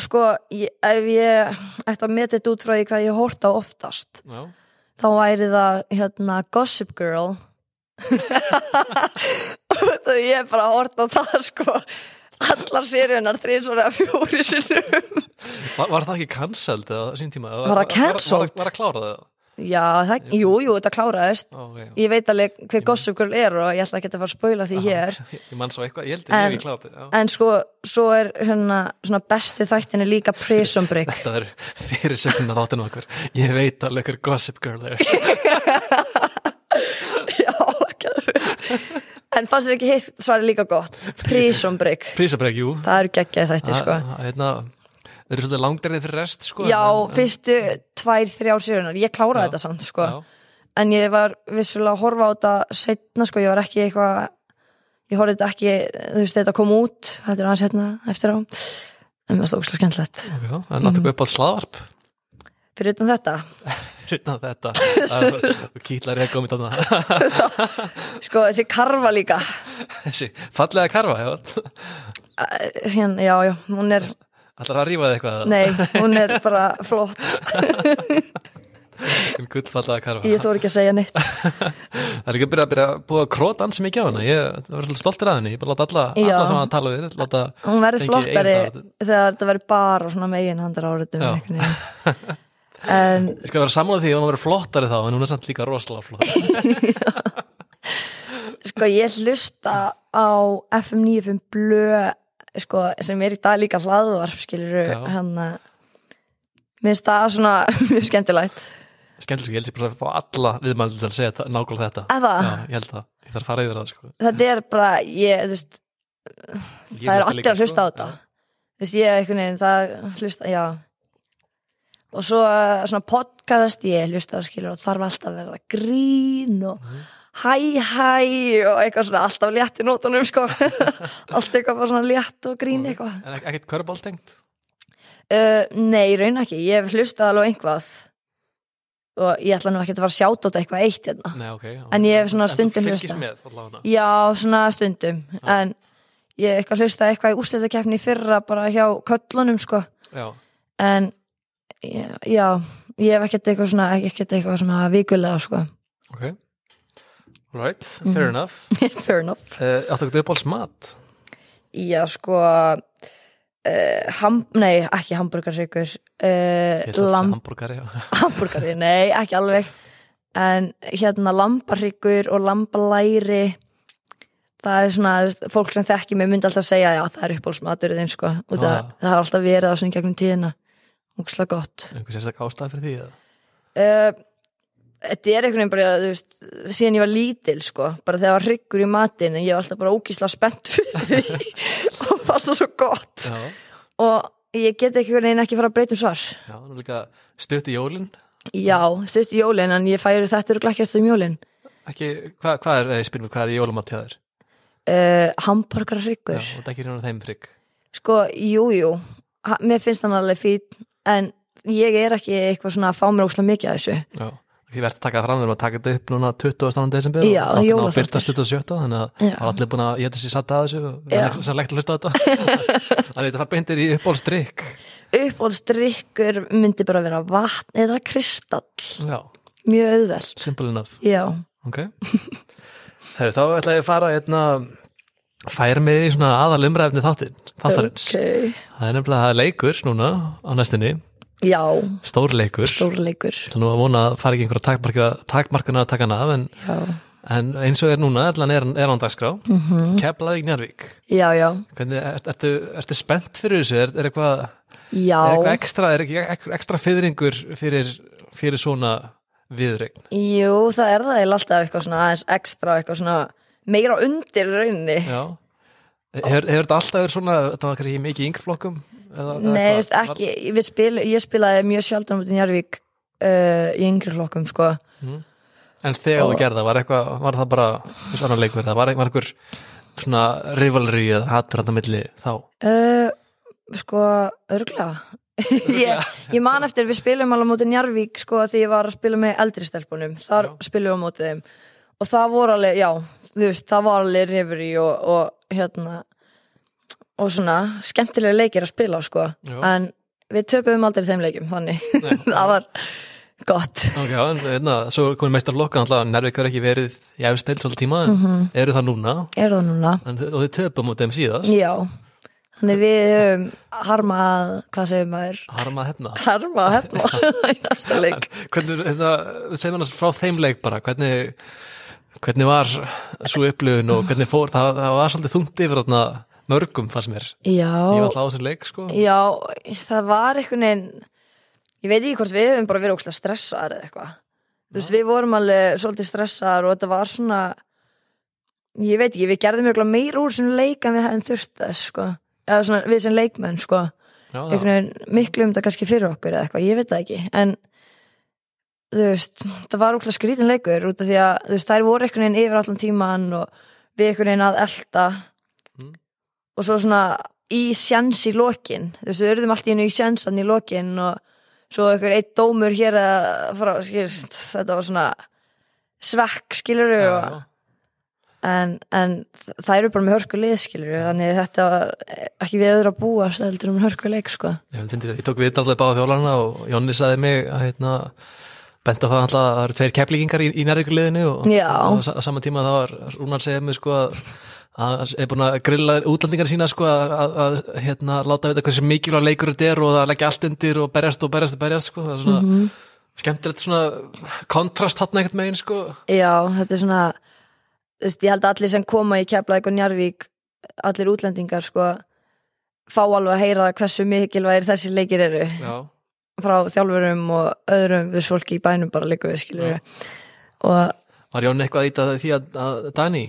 sko ég, ef ég ætti að meta þetta út frá því hvað ég hórt á oftast Já, þá væri það hérna Gossip Girl. Það ég er bara að horta á það sko allar seríunar þrýn svona fjóri sinnum. Var, var það ekki cancelled eða sín tíma? Var það cancelled? Var, var, var það? já, það, jú, jú, þetta kláraðist. Ó, okay, ég veit alveg hver Gossip Girl er og ég ætla ekki að fara að spoila því hér. Ég mann svo eitthvað, ég held að ég hef klárt það en sko, svo er hérna svona bestu þættinni líka Prison Break. Þetta er fyrir sögna þáttinu okkur Ég veit alveg hver Gossip Girl er. Já, ekki en fannst þér ekki hitt svari líka gott? Prison Break, Prísabreg, jú. Það eru geggjaði þættir sko. Það hérna, þeir eru svolítið langdærið fyrir rest sko, já, en- fyrstu tvær, þrjár seríunar ég kláraði Já, þetta samt sko. Já, en ég var vissulega að horfa á þetta setna sko, ég var ekki eitthvað ég horfði þetta ekki, þú veist þetta kom út þetta er aðeins setna eftir á. En mér stókslega skemmtilegt. Já, en áttu upp á slaðvarp fyrir utan þetta, fyrir utan þetta. Og kýtlar ég komið þarna. Sko þessi karfa líka. Þessi fallega karfa já. Hérna, já, já, hún er allar að rífa þig eitthvað nei, hún er bara flott. En gull fallega karfa. Ég þór ekki að segja neitt. Það er ekki að byrja að byrja að búa að króta ansi mikið á hana. Ég svolítið stoltir að henni. Ég bara láta alla, alla sem að tala við láta, hún verður flottari þegar þetta verður bara svona megin handar áriðum Já. En ég skal vera sammála því að hún verður flottari þá en hún er samt líka rosalega flott. Sko ég hlusta á FM 95 blö sko, sem er í dag líka hlaðvarp skilur að mér finnst það svona mjög skemmtilegt. Skemmtilega, ég held sér bara að fá alla viðmælið til að segja nákvæmlega þetta. Já, ég held það, ég þarf að fara yfir það sko. þetta er bara, ég, þú veist það er allir að hlusta á sko. þetta. Þú veist, ég einhvern veginn, það hlusta, já og svo eh, svona podcast, ég hlusta skilur og þarf alltaf að vera grín og Mhm. hæ hæ og eitthvað svona alltaf létt í nótunum sko. Allt eitthvað bara svona létt og grín eitthvað. En ek- ekkert körbál tengt? Uh, nei, raun ekki, ég hef hlustað alveg á einhvað og ég ætla nú ekki að fara að sjáta út eitthvað eitt hérna. Nei, okay, já. En ég hef svona En þú stundum fylgist hlustað. með allavega? Já, svona stundum. En ég hef eitthvað hlustað eitthvað í úrstæðakeppni fyrra bara hjá köllunum sko. Já, en já, ég hef ekkert eitthvað svona, ekkert eitthvað svona vikulega sko. Ok. Right, Mhm. fair enough Fair enough. Uh, áttu ekki uppáhalds mat Já, sko uh, ham, nei, ekki hamburgarryggur ég uh, að lamb hambúrgari já. hamburgari, nei, ekki alveg. En hérna lambarryggur og lambalæri það er svona, fólk sem þekki mig myndi alltaf segja, já, það er uppbólsmaturðin sko, og það, Ah. það har alltaf verið á svona gegnum tíðina úkslega gott. Einhver sérstak ástæð fyrir því uh, þetta er einhvern veginn bara, veist síðan ég var lítil, sko, bara þegar það var hryggur í matin en ég var alltaf bara ógísla spennt fyrir því. Og fannst það svo gott. Já, og ég get ekki einhvern veginn ekki fara að breyta um svar. Já, nú líka stutt í jólin. Já, stutt í jólin, en ég færi þetta eru eftir um jólin. Ekki, hvað hva er, eh, spyrum við, hvað er jólamat hjá þér? Uh, hamburgar já, hryggur og það ekki hérna þeim frigg sko, jú, jú. Ha- mér finnst hann alveg fín en ég er ekki eitthvað svona að fá mér óslega mikið að þessu já, ekki verðt að taka það fram við erum að taka þetta upp núna 20. desember Já, og þáttin á jólaþáttur. byrtast 27. þannig að það er allir búin að ég þessi satt að þessu og Já. það er legt að hlusta á þetta þannig að þetta fara beintir í uppbólstrykk uppáhaldsdrykkur myndi bara vera vatn eða kristall já, mjög auðvelt simple enough já, ok Heri, þá ætla ég að fara hérna færa mig í svona aðal umræfni þáttarins. Ok. Það er nefnilega það er leikur núna á næstinni já, stór leikur. Stórleikur Það er nú að vona að fara ekki einhverja takmarkina að taka hana af en En eins og er núna, allan er, er án dagskrá. Mm -hmm. Keflavík Njarvík já, já, Hvernig, er, ertu, ertu spennt fyrir þessu? Er, er eitthvað já. er eitthvað ekstra, er ekstra fyrringur fyrir, fyrir svona viðregn? Jú, það er það alltaf eitthvað svona aðeins ekstra eitthvað svona meira undir rauninni Já Hefur, þetta alltaf verið svona, þetta var kannski mikið í yngri flokkum? Eða, eða Nei, veist, ekki, spil, ég spilaði mjög sjaldan út í Njarvík uh, í yngri flokkum sko. Var, en þegar Og- þú gerði það, var, eitthvað, var það bara eins og annar leikur, það var, einhver svona rivalry eða hattur hann á milli þá? uh, Sko, örglega ég, ég man eftir, við spilum alveg mútið Njarvík sko því ég var að spila með eldri stelpunum þar Já. spilum við á mótið þeim og það voru alveg, já, þú veist, það var alveg rifri og, og hérna og svona skemmtilega leikir að spila sko. Já. en við töpum aldrei þeim leikum þannig, það var gott. Ok, já, en hérna, svo komið meistar lokka, Nervík er ekki verið í efstild svolítið tíma, en eru það núna? Er það núna? en, og þið töpum út þeim síðast. Já, þannig við höfum harmað, hvað segir maður? harma að hefna. Harmað hefna í næsta leik. Hvernig, hérna, segjum hann frá þeim leik bara, hvernig hvernig var svo upplifun og hvernig fór, það, það var svolítið þungt yfir þarna mörgum fannst mér, ég var Já, alltaf á þessum leik sko. Já, það var einhvern veginn ég veit ekki hvort við höfum bara verið ókslega stressaðar eða eitthvað. Þú veist, við vorum alveg svolítið stressaðar og þetta var svona ég veit ekki, við gerðum mjög meira úr svona leik en við hefðum þurft þess sko. Eða svona við sem leikmenn sko. Já, einhvern veginn miklu um þetta kannski fyrir okkur eða eitthvað, ég veit það ekki. En þú veist, það var útla skrítin leikur út af því að þú veist, þær voru einhvern veginn yfir allan tíman og við einhvern veginn að elta Mm. og svo svona í sjans í lokin þú veist, við urðum allt í hennu í sjansan í lokin og svo einhver eitt dómur hér að fara, skilst, þetta var svona svekk, skilur já, og, já. en, en það eru bara með hörku lið, skilur þannig þetta var ekki við öðru að búast heldur um hörku leik, sko Ég, ég tók við alltaf báða þjólarna og Jónni sagði mig að hérna, benda það alltaf að það eru tveir keflingingar í, í nærvíkuliðinu og, á sama tíma þá var Rúnar segja mig sko að að er búin að grilla útlandingar sína sko að, að, að hérna, láta vita hversu mikilvæg leikur þetta er og að leggja allt undir og berjast og berjast og berjast sko. Það er svona Mhm. skemmtilegt svona kontrast hann ekkert megin sko. Já, þetta er svona þú veist, ég held að allir sem koma í Keflavík og Njarvík allir útlendingar sko fá alveg að heyra hversu mikilvægir þessi leikir eru. Já, frá þjálfurum og öðrum við fólki í bænum bara líka við skilur og var Jónni eitthvað að íta því að, að Dani?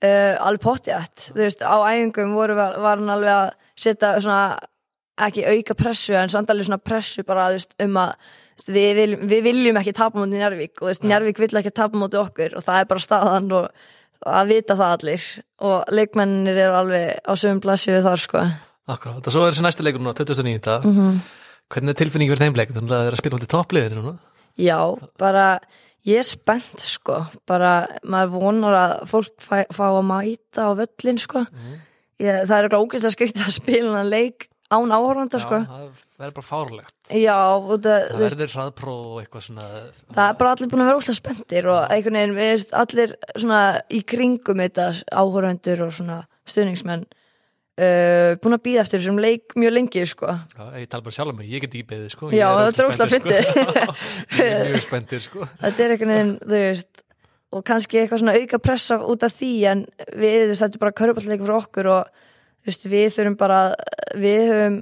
Uh, alveg pottjætt. Þú veist, á æfingum voru, var hann alveg að setja svona ekki auka pressu en samt alveg svona pressu bara veist, um að veist, við viljum, við viljum ekki tapa mútið Njarvík og veist, Njarvík vill ekki tapa mútið okkur og það er bara staðan og að vita það allir. Og leikmennir eru alveg á sögum blasju við þar sko. Akkurát, og svo er þessi næsti leikur núna 2009. Mm -hmm. Hvernig er tilfinning fyrir þeim leik þannig að það er að spila í toppliðinu núna. Já, bara ég er spennt sko. Bara maður vonar að fólk fæ, fá að mæta á völlin sko. Ég, það er eitthvað ógeðslega skrikt að spila leik án áhorfanda sko. Já, það er bara fárlegt Já, það, það verður hraðpróf og eitthvað svona. Það er bara allir búin að vera óslega spenntir og einhvern veginn, við veist, allir svona í kringum þetta áhorfandur og svona stuðningsmenn uh, búin að býða eftir þessum leik mjög lengi sko. Já, ég tala bara sjálf um mig, ég get ekki beðið sko. Já, þetta er spenntur, sko. Ég er mjög spenntur sko. Þetta er einhvern veginn, þú veist og kannski eitthvað svona auka pressa út af því en við, þú veist, þetta er bara körpalleikur fyrir okkur og þú veist, við þurfum bara við höfum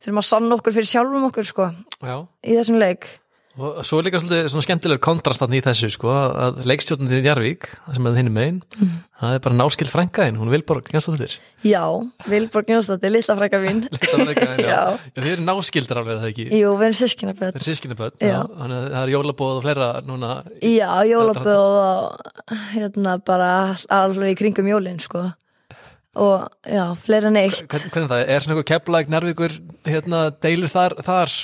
þurfum að sanna okkur fyrir sjálfum okkur sko Já, í þessum leik og svo er líka svolítið svona skemmtilegur kontrastan í þessu sko að leikstjórnir í Jarvík sem er þinn megin, Mm. það er bara náskild frænkaðin, hún vil bara gænst á þér Já, Vilborg Jónsdóttir, litla frækka mín. Já, Já. þið eru náskildar alveg það ekki? Jú, við erum sískina Það er sískinaböld, Já. þannig að það er jólabóð og fleira núna Já, jólaböð og hérna bara alveg í kringum jólin sko og já, fleira en eitt. Hvern, hvernig það, er? Svona eitthvað keflag, nærvíkur hérna, deilur þar, þar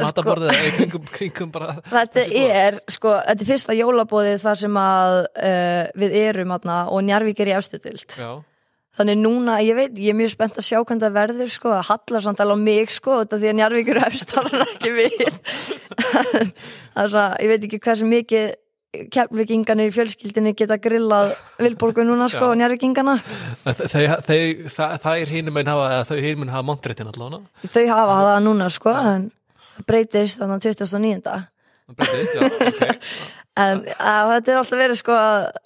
mataborðið í kringum, kringum bara Þetta er, sko, þetta er fyrsta jólabóðið þar sem að uh, við erum atna, og Njarvík er í Já, þannig núna, ég veit, ég er mjög spennt að sjá hvernig það verður, sko, að hallar samt alveg á mig, sko, þetta því að Njarvík eru efstáran ekki við. Er svona, ég veit ekki hversu mikið keflvikingarnir í fjölskyldinni geta grillað Vilborgu núna, sko, Já. og þeir, það, er hinum einn hafa, þau hinum einn hafa montréttin allavega. Þau hafa það núna, sko en það breytist þannig að 2009 Það breytist, já, ok. En að, þetta er alltaf verið sko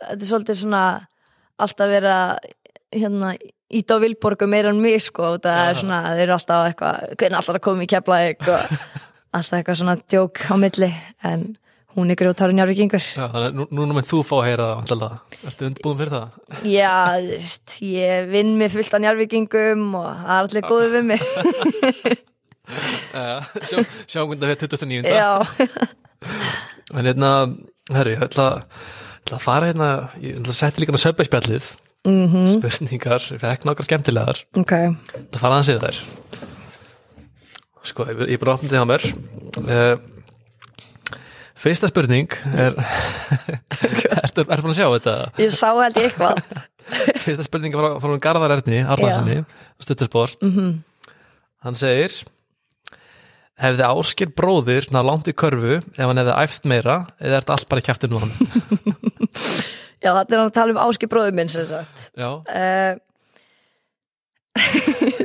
þetta er svolítið svona alltaf verið að hérna ít á vilborgu meira en mig sko það er svona, þeir eru alltaf eitthvað hvernig alltaf að koma í keflaðik og alltaf eitthvað svona djók á milli en hún er þannig að nú, núna með þú fá að heyra það. Ertu undirbúin fyrir það? Já, veist, ég vinn mig fullt af njárvíkingum og það er allir góðið við mig Uh, sjá, sjá hvernig það fyrir 2009. Já, En hérna, herri, ég ætla, að fara hérna, ég ætla að setja líka með söpbæspjallið, mhm, spurningar, ég fekk nokkar skemmtilegar, ok það fara aðeins yfir þær. Sko, ég er bara opnið á mér. Fyrsta spurning er, ertu, ertu búin að sjá þetta? Ég sá held ég eitthvað Fyrsta spurning er frá, hún Garðar Erni, Arnarsinni, stuttarsport. Mhm. Hann segir, hefði Áskir bróðir náð langt í körfu ef hann hefði æft meira eða er þetta allt bara í kæftinu hann? Já, þetta er hann að tala um áski bróður minn sem sagt Já, uh,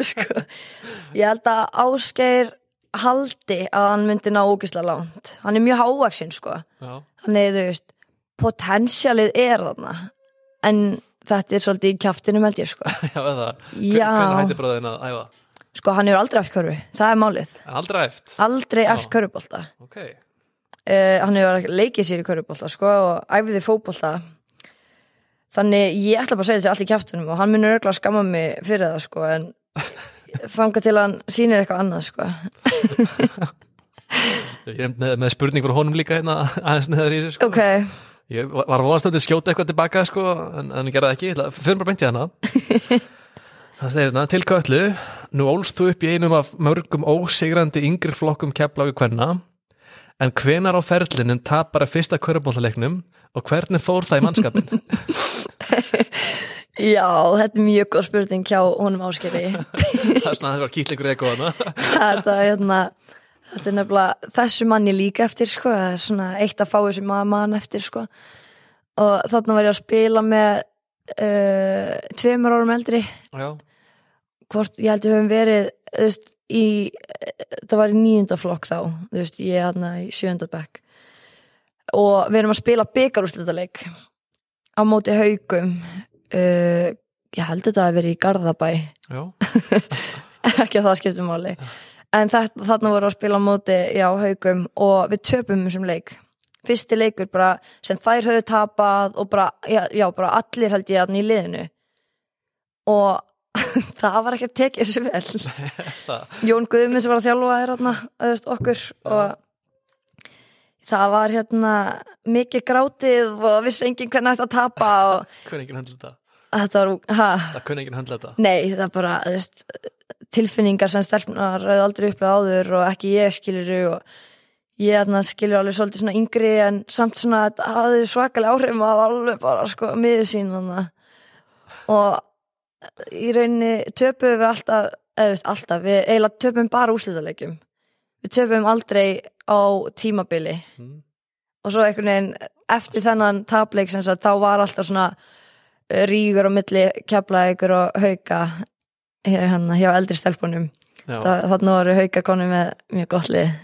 sko, ég held að Ásgeir haldi að hann myndi ná ógislega langt. Hann er mjög hávaksinn sko. Já, hann er þú veist potentialið er þarna. En þetta er svolítið í kjaftinum held ég sko. Já, eða. Hvernig hætti bróðin að æfa? sko hann hefur aldrei eftir körfu, það er málið. Aldrei æft? aldrei eftir körfubolta. Ok, uh, hann hefur leikið sér í körfubolta sko og æfiði fótbolta. Þannig ég ætla bara að segja þessi allt í kjaftunum og hann munur örgulega skamma mig fyrir það sko en þanga til hann sýnir eitthvað annað sko. Ég er með, með spurning frá honum líka hérna aðeins neðar í þessu sko. ok, Ég var var vonast að þetta skjóta eitthvað tilbaka sko, en, en það ekki, fyrir bara beint í hana. Það segir hérna, til köllu nú ólst þú upp í einum af mörgum ósigrandi yngri flokkum keflagu kvenna. En hvenar á ferlinum tapar að fyrsta körubóltaleiknum og hvernig fór það í mannskapin? já, þetta er mjög góð spurning hjá honum áskeri það er svona að það var kýtlingur eitthvað þetta, hérna, þetta er nefnilega þessu manni líka eftir sko, svona eitt að fá þessu mann eftir sko. Og þarna var ég að spila með uh, tveimur árum eldri. Já, hvort ég held að við höfum verið veist, í, það var í nýjunda flokk þá, veist, ég er hérna í sjönda bekk. Og við erum að spila byggarúslitaleik á móti haugum uh, ég held þetta að verið í Garðabæ. Ekki að það skiptum máli. En þetta, þarna voru að spila móti já, haugum og við töpum þessum leik. Fyrsti leikur bara sem þær höfðu tapað og bara, já, já bara allir held ég að í liðinu. Og það var ekki að tekið þessu vel. Jón Guðmunds var að þjálfa þér hérna, okkur og það var hérna mikið grátið og vissi enginn hvernig ætti að tapa og kunni enginn höndla þetta þetta var, ha, það kunni enginn höndla þetta nei það er bara öðvist, tilfinningar sem stelpnar rauð aldrei upplega áður og ekki ég skilur og ég hérna, skilur alveg svolítið svona yngri en samt svona þetta hafði svakalega áhrif maður var alveg bara sko miður sín þarna. og í rauninni töpum við alltaf eða þú veist, alltaf, við eiginlega töpum bara úrslitaleikjum við töpum aldrei á tímabili Mm. og svo einhvern veginn eftir þennan tapleik sem sagt, þá var alltaf svona rígur á milli keflaðigur og hauka hjá, hérna, hjá eldri stelpunum. Þannig voru haukar konu með mjög gott lið.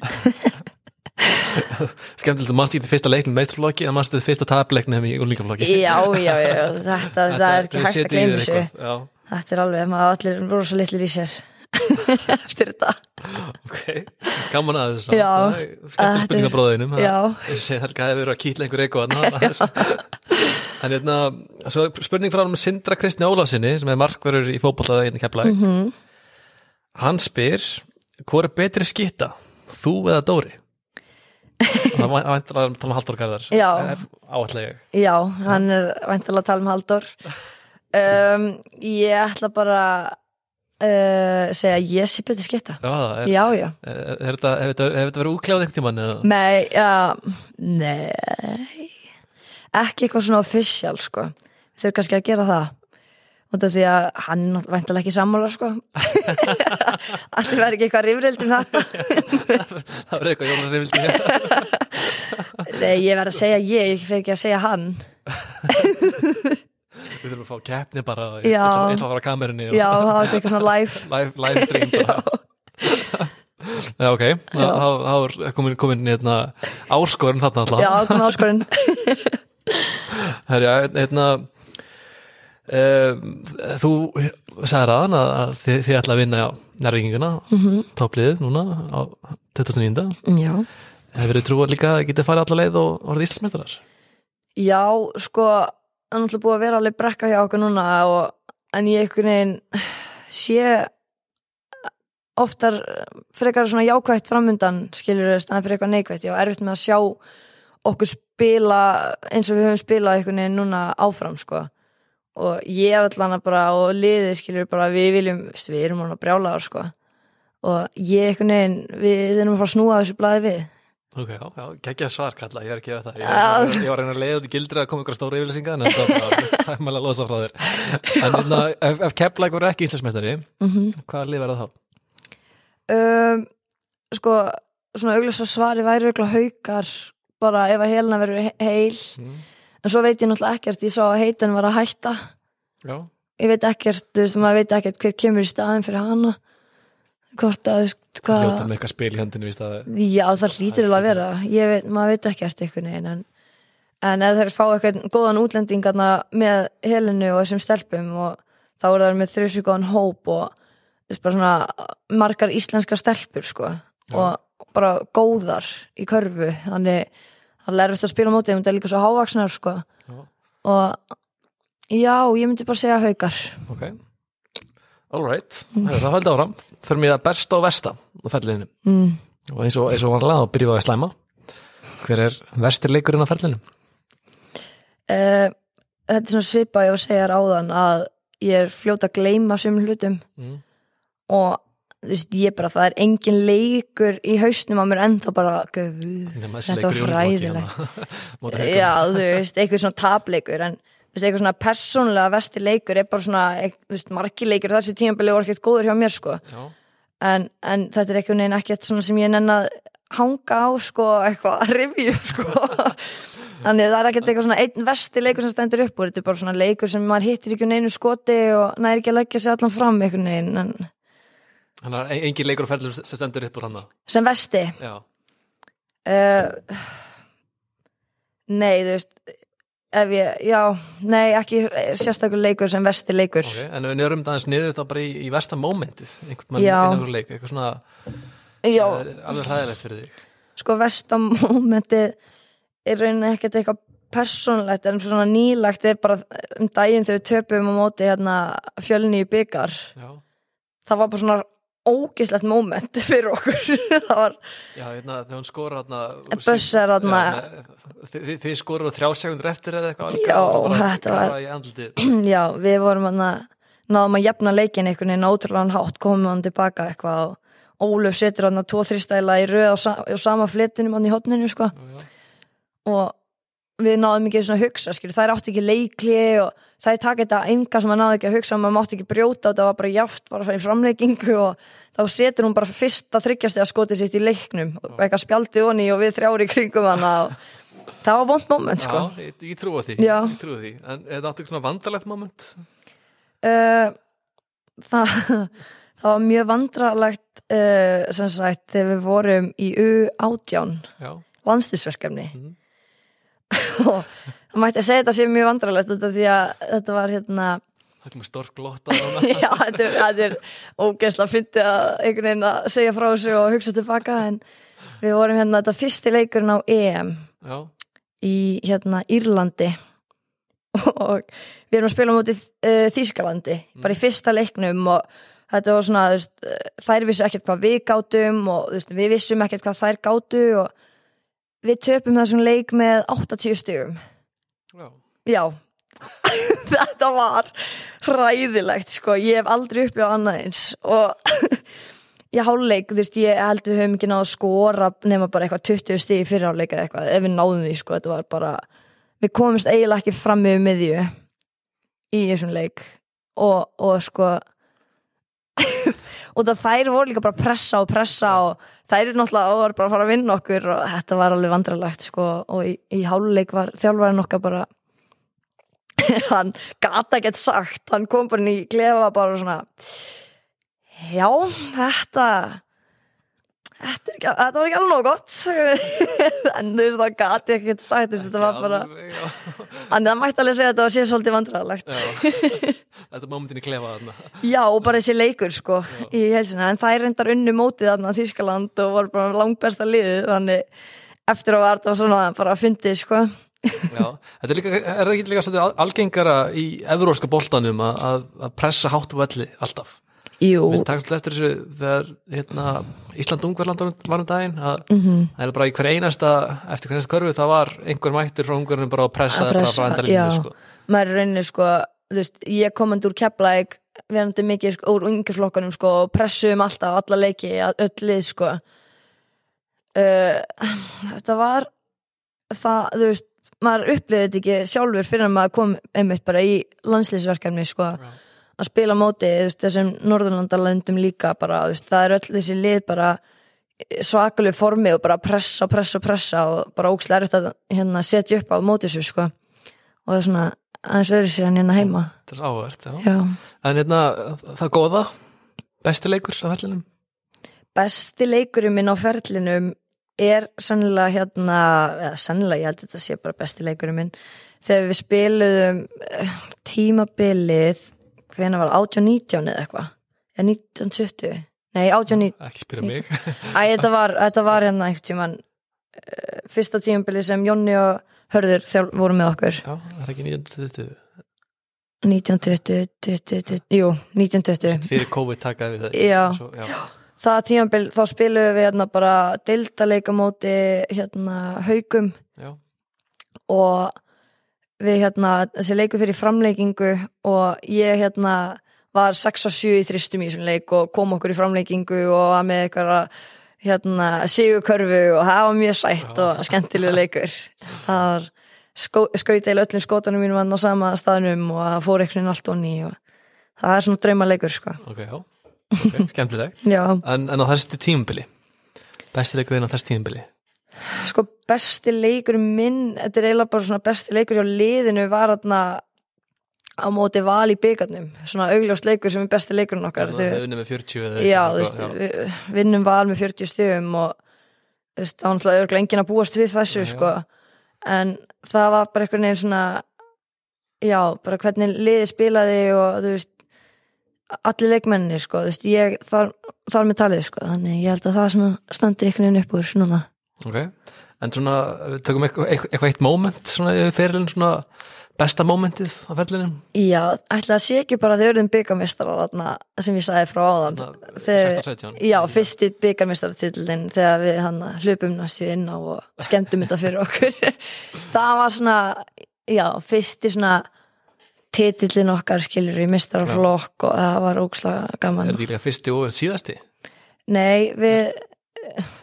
Skemmtilegt að í þetta fyrsta leiknum meisturflokki en í þetta fyrsta tapleiknum í úlíkaflokki já, já, já, þetta, það er ekki hægt að gleyma Já, þetta er alveg, maður allir rosa litlir í sér eftir þetta. Ok, gaman að þessu. Já. skemmtileg spurning á bróðinum já, ég segi það hefði verið að kýtla einhver eitthvað en hérna spurning frá hann um Sindra Kristni Ólafsinni sem er markverður í einnig keflag Mhm. hann spyr hvor er betri skitta, þú eða Dóri? Það var að tala um Halldór Garðar. Áallega já, hann er væntalega að tala um Halldór. Um, ég ætla bara uh, segja ég sé betur skipta. Já, er, já, já, þetta, hefur þetta, þetta verið úkljáð einhvern tímann eða? nei, já nei. Ekki eitthvað svona official sko. Við þurfum kannski að gera það. Út af því að hann væntalega ekki sammála sko. Allir verður ekki eitthvað rifrild um þetta það verið eitthvað Jónas Reyvildi nei, ég verð að segja ég, ég fyrir ekki að segja hann við þurfum að fá keppni bara ætla að fara og já, það var eitthvað svona live live, live stream Já, ok, þá er komin, komin hérna, áskorun þarna alltaf Já, kom áskorinn Herja, hérna um, þú sagði aðan að, þið, þið ætla að vinna nærvíkinguna, mm -hmm. toppliðið núna á 2009 Já. Hefur þið trúið líka að getið farið alla leið og orðið Íslandsmeistarar? Já, sko það er náttúrulega búið að vera alveg brekka hjá okkur núna og, en ég einhvern veginn sé oftar frekar svona jákvætt framundan skilur þess, en fyrir eitthvað neikvætt. Ég var erfitt með að sjá okkur spila eins og við höfum spilað einhvern veginn núna áfram sko. Og ég er allan að bara og liðið skilur bara við viljum, við erum alveg brjálaðar sko. Og ég einhvern veginn við erum að fara að snúa þessu blaði við Ok, já, já, geggja svar kalla, ég er ekki við það. Ég, ég, ég var að reyna að leiða út í gildri að koma ykkur stóra yfirlýsinga en það er mæla að losa frá þér. En hérna, ef, ef Keflæk voru ekki Íslandsmeistari mm -hmm. hvaða lið verða þá? um, sko svona augljósa svari væri augljósa haukar bara ef að helna verður he- heil. Mm. en svo veit ég náttúrulega ekkert ég sá að heitin var að hætta. Já, ég veit ekkert, þú veist, maður veit ekkert hver kemur í staðin fyrir hana hvort að, veist, hljóta hvað með eitthvað spil í hendinu já, það hlýtur eiginlega að vera. ég veit, maður veit ekkert einhvern veginn en, en ef þeir fá eitthvað góðan útlendingarna með helinu og þessum stelpum og þá er það með þrjusu góðan hóp og veist, bara svona margar íslenskar stelpur, sko og bara góðar í körfu. Þannig það lærist að spila á móti, það er líka svo hávaksnar, sko. Já. og já, ég myndi bara segja haukar. Ok, all right Það höldi áfram, fyrir mér að besta og versta á ferlinu mm. og eins og, eins og vanlega þá byrjum við að slæma Hver er verstir leikurinn á ferlinu? Uh, þetta er svona svipa ég var að segja þér áðan að ég er fljóta að gleyma sumum hlutum Mm. og þú veist, ég bara, það er engin leikur í hausnum á mér ennþá bara þessi þetta var Haukum. já, þú veist, eitthvað svona tapleikur en veist, eitthvað svona persónlega vesti leikur er bara svona, þú veist, margi leikur þessi tímabili voru ekkert góður hjá mér, sko. En, en þetta er eitthvað neina ekkert svona sem ég nenn að hanga á sko, eitthvað að upp sko. Þannig það er ekkert eitthvað svona einn vesti leikur sem stendur upp úr, þetta er bara svona leikur sem maður hittir ekki neinu skoti og næri ekki að leggja sig allan fram eitthvað neginn en þannig að engin leikur á ferlinu sem stendur upp úr hann sem vesti uh, nei, þú veist ef ég, já, nei, ekki sérstakur leikur sem vesti leikur. Ok, en við njörum það aðeins niður þá bara í, í versta mómentið einhvern mann einhver leik, eitthvað svona já, alveg hræðilegt fyrir þig. Sko versta mómentið er rauninni ekkert eitthvað persónlegt en svona nýlagt er bara um daginn þegar við töpum á móti hérna fjölni í byggar Já, það var bara svona ógislegt móment fyrir okkur. Það var, já hérna, þegar hún skora með- þið, skorur þrjá segundur eftir eða eitthvað Já, og bara þetta var- já, við vorum hérna náðum að jafna leikin einhvern veginn ótrúlega hátt komum hann tilbaka eitthvað og Óluf setur hann tvo þrýstæla í röð á, sa á sama fletunum hann í hotninu sko. Og við náðum ekki svona að hugsa skilur, þær átti ekki leikli og þær taka þetta enga sem maður náði ekki að hugsa maður mátti ekki brjóta og það var bara jáft bara að fara í framleikingu og þá setur hún bara fyrsta þryggjasti að skoti sitt í leiknum og eitthvað spjaldi honi og við þrjári kringum hana og það var vond moment sko Já, ég, ég trúa því, Já. ég trúa því En er það áttu svona vandalegt moment? uh, það, það var mjög vandralegt uh, sem sagt þegar við vorum í U18 Já, landslisverkefni Mhm. Það mætti að segja þetta sé mjög vandralegt því að þetta var hérna það komið stork glotta já, þetta er, þetta er ógeðslega að fyndi að einhvern veginn að segja frá þessu og hugsa tilbaka en við vorum hérna, þetta fyrsti leikurinn á EM Já, í hérna Írlandi. Og við erum að spila á móti uh, Þýskalandi, bara í fyrsta leiknum og þetta var svona, þú veist, eh, þær vissu ekkert hvað við gátum og þú veist, við vissum ekkert hvað þær gátu og við töpum þessum leik með 80 stugum já, Já, þetta var hræðilegt sko, ég hef aldrei upplifað annað eins og ég háluleik, þú veist, ég held við höfum ekki náð að skora nema bara eitthvað 20 stig í fyrra áleika eitthvað, ef við náðum því sko, þetta var bara, við komumst eiginlega ekki fram með miðju í þessum leik og, og sko og það þær voru líka bara að pressa og pressa og þær eru náttúrulega og voru bara að fara að vinna okkur og þetta var alveg vandralegt sko. Og í, í háluleik var þjálfarinn okkar bara hann gata ekkert sagt. Hann kom bara inn í klefa bara svona já, þetta þetta, var ekki alveg nóg gott. En þú veist það gati ekki sagt þess, þetta var bara já. en það mætti alveg segja að þetta var sér svolítið vandræðalegt. Já. Þetta er momentin í klefa þarna. Já, og bara þessi leikur sko í helsina, en það er reyndar unnu mótið þarna Þískaland og var bara langbesta liðið þannig eftir að var þetta svona bara að fyndi sko. Já, þetta er líka, er það ekki líka algengara í evróska boltanum að, að, að pressa hátt á velli alltaf Við takkum eftir þessu þegar hérna, Ísland Ungverland var um daginn að Mhm. það er bara í hver einasta eftir hver einasta körfu það var einhver mættur frá Ungverðinu bara að pressa, Að bara frá endalínu já. sko. maður er rauninni sko þú veist, ég komandi úr Keflæk verandi mikið sko, úr yngjaflokkanum sko og pressuðum alltaf alla leiki að öll lið sko uh, þetta var það, þú veist maður upplýði þetta ekki sjálfur fyrir að maður kom einmitt bara í landslýsverkefni sko Já. Að spila móti veist, þessum Norðurlandalöndum líka bara, veist, það er öll þessi lið bara svakalega formi og bara pressa, pressa, pressa og bara ókslega erfitt að hérna, setja upp á móti þessu sko og það er svona aðeins öðru sér en hérna heima Þetta er áhvert, já. já. En hérna, það góða besti leikur á ferlinum besti leikurinn minn á ferlinum er sennilega hérna eða sennilega, ég held að þetta sé bara besti leikurinn minn þegar við spiluðum eh, tímabilið hvena var 18-19 eða eitthvað? Eða 1920 nei 18-19 Ekki spyrja mig. Æ, þetta var, þetta var hérna einhvern tímann uh, fyrsta tímabilið sem Jonni og Hörður þjálf voru með okkur. Já, það er ekki 1920 1920, 20, 20, jú, 1920 Fyrir COVID takaði við það. Já. Svo, já. það tímabil þá spilum við hérna bara deildaleika móti hérna haugum Já. og við hérna þessi leiku fyrir framleikingu og ég hérna var 6 og 7 í þristum í þessum leik og kom okkur í framleikingu og var með eitthvað hérna sigurkörfu og það var mjög sætt og skemmtilega leikur. Það var skó, skaut eða öllum skótanum mínum hann á sama staðnum og það fór veginn allt onni og það er svona drauma leikur sko. Ok, já. Okay, Skemmtilegt. Já. En, en á þessi tímubili Besti leikur þinn á þessi tímubili sko besti leikur minn þetta er eiginlega bara svona besti leikur hjá liðinu var þarna á móti val í byggarnum svona augljóst leikur sem er besti leikurinn okkar Þau, hefði með 40 eða já, veist, við vinnum val með 40 stöðum og það var náttúrulega örgulega enginn að búast við þessu Já, já. sko. En það var bara einhvern veginn svona já, bara hvernig liði spilaði og þú veist allir leikmennir sko, þú veist, ég þar, þar með talið sko, þannig ég held að það sem standi einhvern veginn upp úr núna Ok, en svona við tökum eitthvað, eitthvað eitt moment svona í ferilin svona besta momentið á ferlinum? Já, ætla að sé ekki bara þau eruðum byggarmestrar þarna sem ég sagði frá áðan. Þegar- 16-17. Já, fyrsti byggarmestartitillin þegar við hann hlupum næstu inn á og skemmtum þetta fyrir okkur. Það var svona, já, fyrsti svona titillin okkar skilur í mestaraflokk og það var Er gaman. Þetta líka fyrsti og síðasti? Nei, við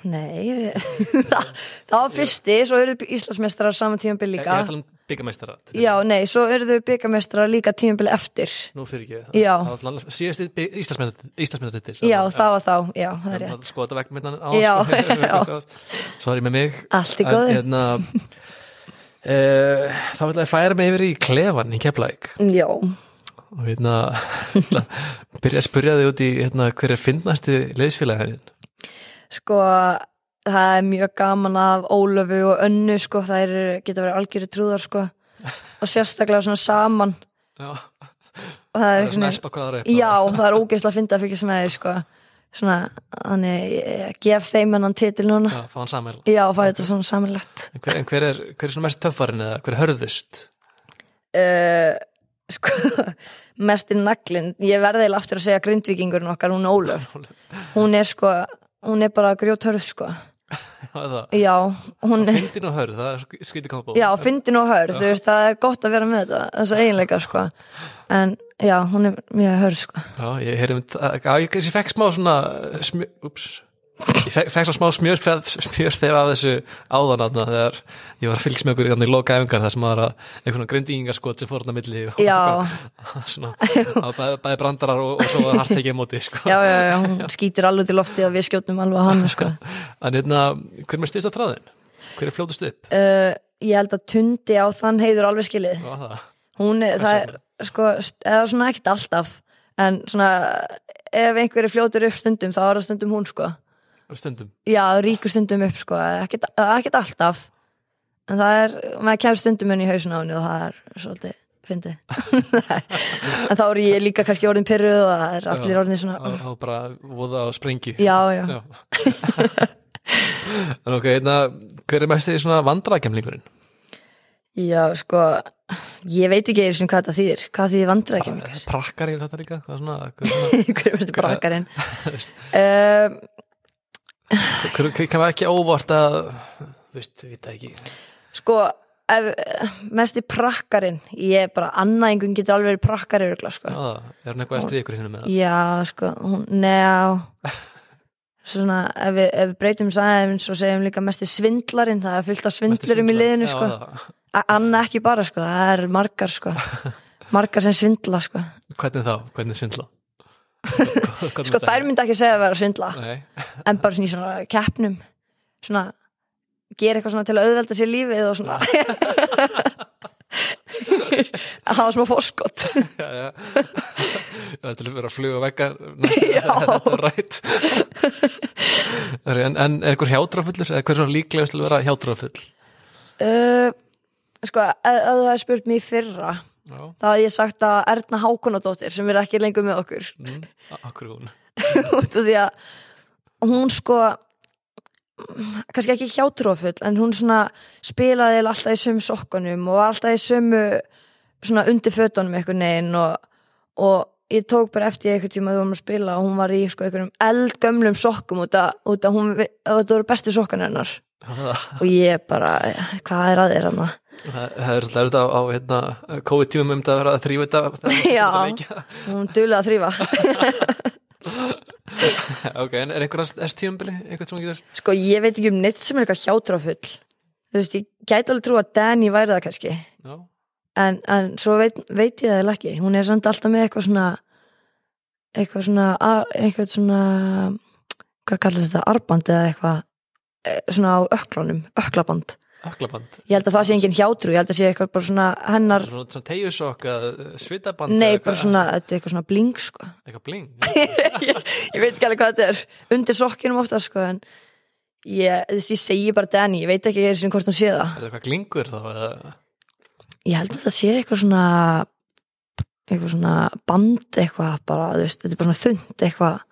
Nei, það, var fyrsti, svo eruðu Íslandsmestrar saman tímabil Ég er líka að tala um byggameistara Já, nei, svo eruðu byggarmestrar líka tímabil eftir. Nú fyrir ekki. Já. Það var alltaf síðasti Íslandsmyndartitil Já, það var þá, já, það er rétt. Sko þetta vekk myndan á Já, sko. Sorry með mig. Allt í En, góðu. hérna, uh, Þá vil ég færa mig yfir í klefan í Keflæk Já, og hérna byrja að spyrja þig út í hérna, hver er fyndnasti leiðsfélagin sko það er mjög gaman af Ólöfu og Önnu sko, það er, geta verið algjöru trúðar sko. Og sérstaklega svona saman. Já, og það er er svona veginn espa hvað það er Já, það er ógeðslega að finna að fylgjast með því sko. Svona, þannig ég gef þeim hennan titil núna. Já, fá hann samæl Já, fæ þetta svona samanlegt En hver, en hver er, hver er svona mest töffarinn eða hver er hörðust? uh, sko mest í naglinn, ég verði eiginlega aftur að segja grindvíkingurinn okkar, hún Ólöf. Hún er sko, hún er bara grjóthörð sko, Já, hún er Fyndin og hörð, það er skvítið koma bó Já, fyndin og hörð, þú veist, það er gott að vera með þetta, þessa eiginleika, sko. En, já, hún er mjög hörð, sko. Já, ég mynd, já, ég fekk smá svona ups ég fekk, svona smá smjörþef af þessu áðan aðna þegar ég var að fylgst með okkur í loka efingar þar sem var einhvern grindingaskot sem fór hann að milli og bæði, brandarar og, og svo hart ekki móti sko. já, já, já, hún skýtur alveg til lofti og við skjóttum alveg að hann, sko. en hérna, hver með styrsta þráðin? hver er fljótust upp? Uh, ég held að tundi á þann heiður alveg skilið. Það. Hún er, það er, sko, eða svona ekkert alltaf, en svona, ef einhver er fljótur upp stundum, þá er það stundum hún, sko. Stundum. Já, ríkur stundum upp sko, ekkert, ekkert alltaf. En það er, maður kemur stundum inn í hausin á henni og það er svolítið fyndið. En þá er ég líka kannski orðin pyrruð og það er allir orðin svona og, og bara voða á sprengju já, já, Já. en ok, einna, hver er mest í svona vandrakemlingurinn? já, sko ég veit ekki einu sem hvað það þýðir. Hvað þýðir vandra ekki mjög Prakkar ég þetta líka? Hvað svona, hvað svona hver er brakkarinn veist, um, hver kann ekki óvart að veist, veit ekki. Sko ef, mest í prakkarinn ég er bara, annað einhvern getur alveg verið prakkari örgla, sko. Er hann eitthvað að stríða ykkur hinn með það? Já, sko, hún, neá Svona, ef við, ef við breytum sæðum svo segjum líka mest í svindlarinn það er fullt af svindlurum í liðinu, sko. Anna ekki bara, sko, það er margar, sko. Margar sem svindla, sko. Hvernig þá? Hvernig svindla? Sko, þær myndi ekki segja að vera að svindla Nei, en bara svona í svona keppnum svona, gera eitthvað svona til að auðvelda sér lífið og svona. Að hafa smá fórskott já, já. Það er til að vera að fluga veggar Þetta er rætt. En, en er einhver hjátrafullur eða hver er svona líklegast til að vera hjátrafull? uh, Sko, ef, ef þú hefði spurt mig í fyrra þá hafði ég sagt að Erna Hákonadóttir sem er ekki lengur með okkur. Mm, akkur hún. Því að hún sko kannski ekki hjátrúafull en hún svona spilaði alltaf í sömu sokkunum og var alltaf í sömu svona undir fötunum einhvern veginn og, og ég tók bara eftir einhvern tíma að við vorum að spila og hún var í sko einhverjum eldgömlum sokkum út af, hún, að þetta voru bestu sokkan hennar. Og ég bara, hvað er að þér hann það er svolítið erfitt á, á hérna, COVID-tímum um þetta að þrýfa þetta Já. hún duðlega að þrýfa Ok, en er einhver S-tímabili einhvern sem getur? Sko ég veit ekki um neitt sem er eitthvað hjátrúafull þú veist, ég gæti alveg trú að Danny væri það kannski. En, en svo veit, veit ég það ekki. Hún er samt alltaf með eitthvað svona eitthvað svona eitthvað svona hvað kallast þetta, arband eða eitthvað eh, svona á öklunum, öklaband öklaband ég held að það sé engin hjátrú, ég held að sé eitthvað bara svona hennar, Svona, svona tegjusokk eða svitaband nei eða bara svona þetta er eitthvað svona bling sko. Eitthvað bling? Ég, ég veit ekki alveg hvað þetta er undir sokkinum ofta sko en ég, þú veist, ég segi bara Danny, ég veit ekki einu sinni hvort hún sé það. Er það eitthvað glingur þá eða? Ég held að það sé eitthvað svona eitthvað svona band eitthvað bara, þú veist, þetta er bara svona þund eitthvað.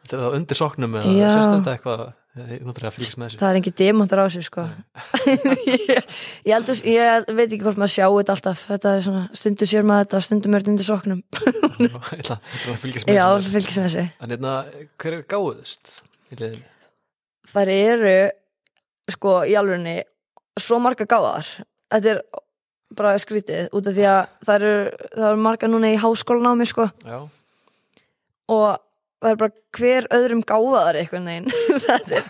Þetta er það undir soknum eða sérst þetta eitthvað Það er engin demontar á sig sko. Ég, ég held að ég veit ekki hvort maður sjá þetta alltaf. Þetta er svona, stundu sér maður þetta stundu mér undir soknum. Já, þessu. fylgis með þessi En hérna, hver er gáðust þær eru sko í alvegni svo marga gáðar þetta er bara skrítið út af því að það eru, það eru marga núna í háskólanámi sko. Já, og er bara hver öðrum gáðar Þetta er,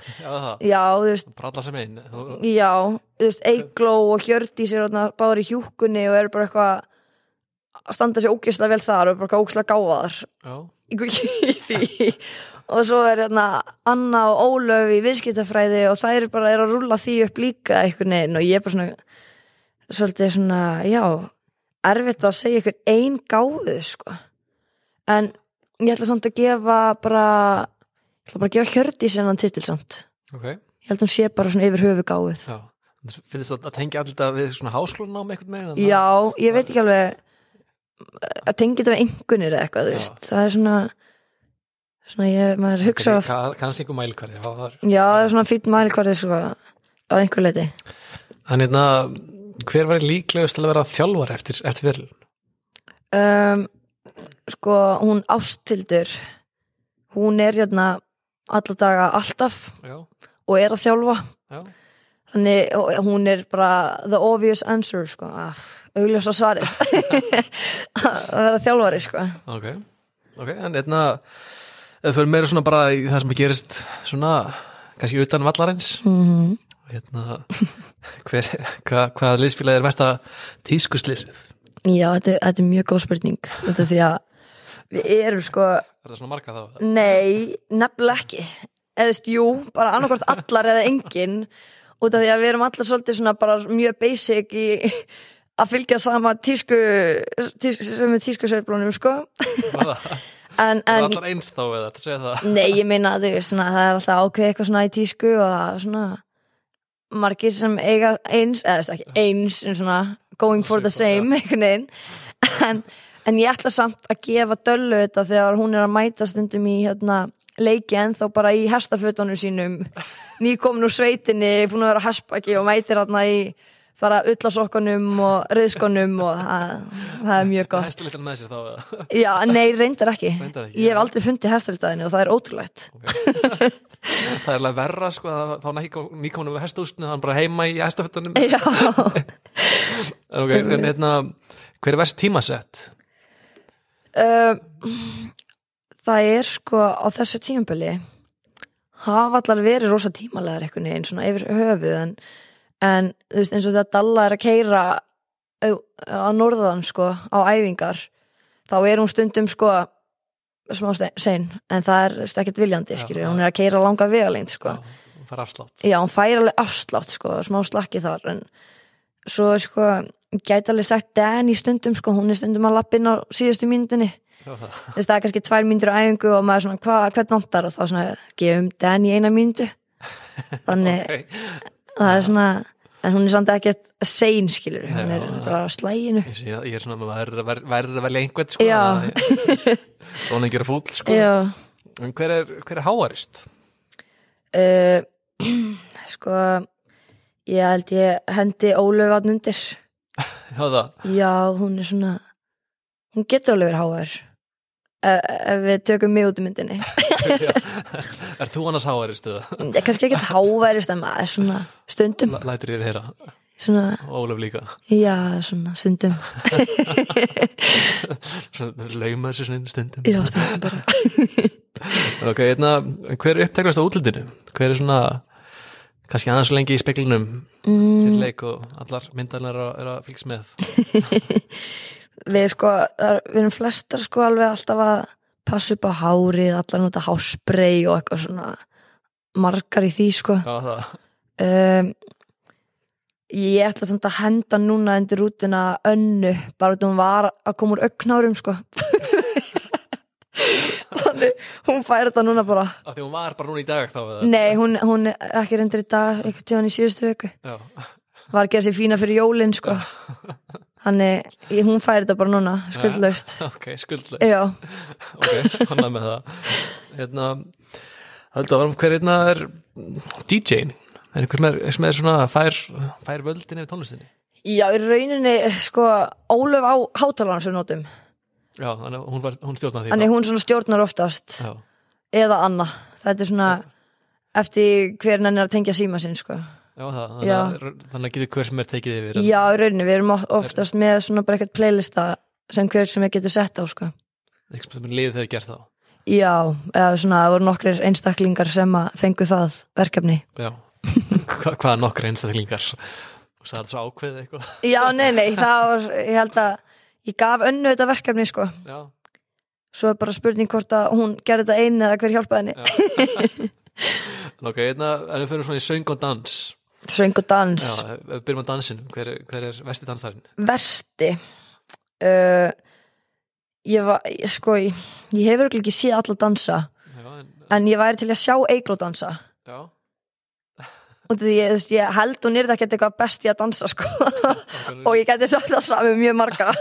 já þú veist Bara alla sem einn Já, þú veist, Eigló og Hjördís er þarna báður í hjúkunni og eru bara eitthvað að standa sér ógeðslega vel þar og eru bara eitthvað ógeðslega gáðar í því. Og svo er hérna Anna og Ólöf í viðskiptafræði og þær bara er að rúlla því upp líka einhvern veginn og ég er bara svona svolítið svona, já erfitt að segja ykkur ein gáðu sko. En ég ætla samt að gefa bara ég ætla bara að gefa Hjördís hennan titil samt. Ok. Ég held að hún sé bara svona yfir höfu gáðuð Já, finnst það að tengja alltaf við svona háskólanám eitthvað með Já, ég veit ekki alveg að tengja þetta við einhvernir eða eitthvað, þú Já. veist, það er svona svona ég, maður hugsa að Kannski einhver mælkvæði Já, það er svona fýtt mælikvarði svo á einhver leiti En hérna, hver var líklegust að vera þjálfar eftir, eftir fyrir? um, sko, hún Ástildur hún er hérna alla daga alltaf Já, og er að þjálfa. Já, þannig hún er bara the obvious answer, sko. Augljósa svari að vera þjálfari, sko. Ok. Ok, en hérna ef fyrir meira svona bara í það sem gerist svona, kannski utan vallarins. Mm -hmm. hérna hver, hva, hvað liðsfélagi er mesta tískuslýsið? Já, þetta er, þetta er mjög góð spurning. Þetta er því að við erum sko Er það svona marga þá? nei, nefnilega ekki. Eða veist, jú, bara annarkvort allar eða engin út af því að við erum allar svolítið svona bara mjög basic í að fylgja sama tísku, tísku sem er tískusveiflunum sko. Hvaða? en, Það er en allar eins þá eða, þetta segja það? Nei, ég veist, svona, það er alltaf ákveð eitthvað svona í tísku og svona margir sem eiga eins eða þú veist, ekki eins, en svona going for the same, einhvern veginn. En, en ég ætla samt að gefa döllu þetta þegar hún er að mæta stundum í hérna, leiki en þá bara í hestafötunum sínum. Nýkomin úr sveitinni, búin að vera á hestbaki og mætir hérna í bara ullasokkunum og riðskonum og það, það er mjög gott Hestulítan með sér þá Já, nei, reyndar ekki. Reyndar ekki, Ég hef já. aldrei fundið hestalitaðinu og það er ótrúlegt. Það er alveg verra sko þá nýkominum við hestúsinu hann bara heima í hestafötunum Já, Ok, en hérna hver er vest tímasett? uh, það er sko á þessu tímabili hafa allar verið rosa tímalegar einhvern veginn svona yfir höfuð en, en þú veist eins og þegar Dalla er að keira á norðan sko á æfingar þá er hún stundum sko smá sein en það er þú veist, ekkert viljandi já. hún er að keira langa vegalengt sko Já, hún fær afslátt Já, hún fær alveg afslátt sko, smá slakki þar en svo sko gæti alveg sagt Danny stundum sko, hún er stundum að lappin á síðustu það. þess að það er kannski tvær mínútur á æfingu og maður svona, hvað hvern vantar og þá svona, gefum Danny eina mínútu þannig Ok. Það er svona en hún er samt ekkert sein skilur hún Já, er já. bara á slæginu. Ég, sé, ég er svona að verður að velja einhvern sko. Já. Þá hann ekki er fúll sko. Já, En hver er, hver er háarist? uh, sko ég held ég hendi ólöfatn undir Já það. Já, hún er svona hún getur alveg verið háar ef, við tökum mig út um myndinni. Er þú annars háarist eða? Það kannski ekkert háværist en maður er svona stundum. L- Lætur þér heyra. Svona, Ólaf líka. Já, svona stundum. Svona lauma þessu svona stundum. Já, stundum bara. Ok, hérna, hver er uppteklast á útlitinu? Hver er svona kannski aðeins svo lengi í speklinum fyrir mm, leik og allar myndarnar er, að- er að fylgst með við sko, við erum flestar sko alveg alltaf að passa upp á hárið allar nota hásprey og eitthvað svona margar í því sko. Já, það. Um, ég ætla samt að henda núna undir rútina önnu bara hún var að koma úr augnárum sko. Þannig hún fær þetta núna bara. Af því hún var bara núna í dag þá nei, hún, hún er ekki reyndir í dag einhvern tíðan í síðustu viku. Já, var að gera sér fína fyrir jólin sko þannig hún fær þetta bara núna skuldlaust. Ok, skuldleist já, Ok, hann með það. Hérna, höldu að varum hver hérna er DJ-in Er einhver er, sem er svona fær, fær völdin yfir tónlistinni? já, í rauninni sko, Ólöf á hátalarn sem notum. Já, þannig hún, var, hún stjórnar því þannig hún svona stjórnar oftast. Já, eða Anna. Þetta er svona eftir hver nenni að tengja síma sinn sko. Já það þannig Já. að, þannig að getur hver sem er tekið yfir já, í rauninni, við erum oft- oftast með svona bara eitthvað playlista sem hver sem við getum sett á sko. Eitthvað sem liðið hefur gert þá. Já, eða svona, það voru nokkrir einstaklingar sem fengu það verkefni. Já, Hva, hvaða nokkra einstaklingar? Og sagði þetta svo ákveðið eitthvað. Já, nei, nei, það var ég held að ég gaf önnu þetta verkefni sko. Já, svo er bara spurning hvort að hún gerði þetta einu eða hver hjálpaði henni. Já. En Ok, hérna, en við fyrir svona í söng og dans söng og dans. Já, við byrjum á dansinum Hver, er- hver er vesti dansarinn? versti? Uh, ég var ég, sko, ég, ég hefur örugglega ekki séð alla dansa Já, en, en ég væri til að sjá Eigló dansa. Já. Og því ég, veist, ég held hún er ekkert eitthvað best í að dansa sko. Og ég geti sagt það sami um mjög marga.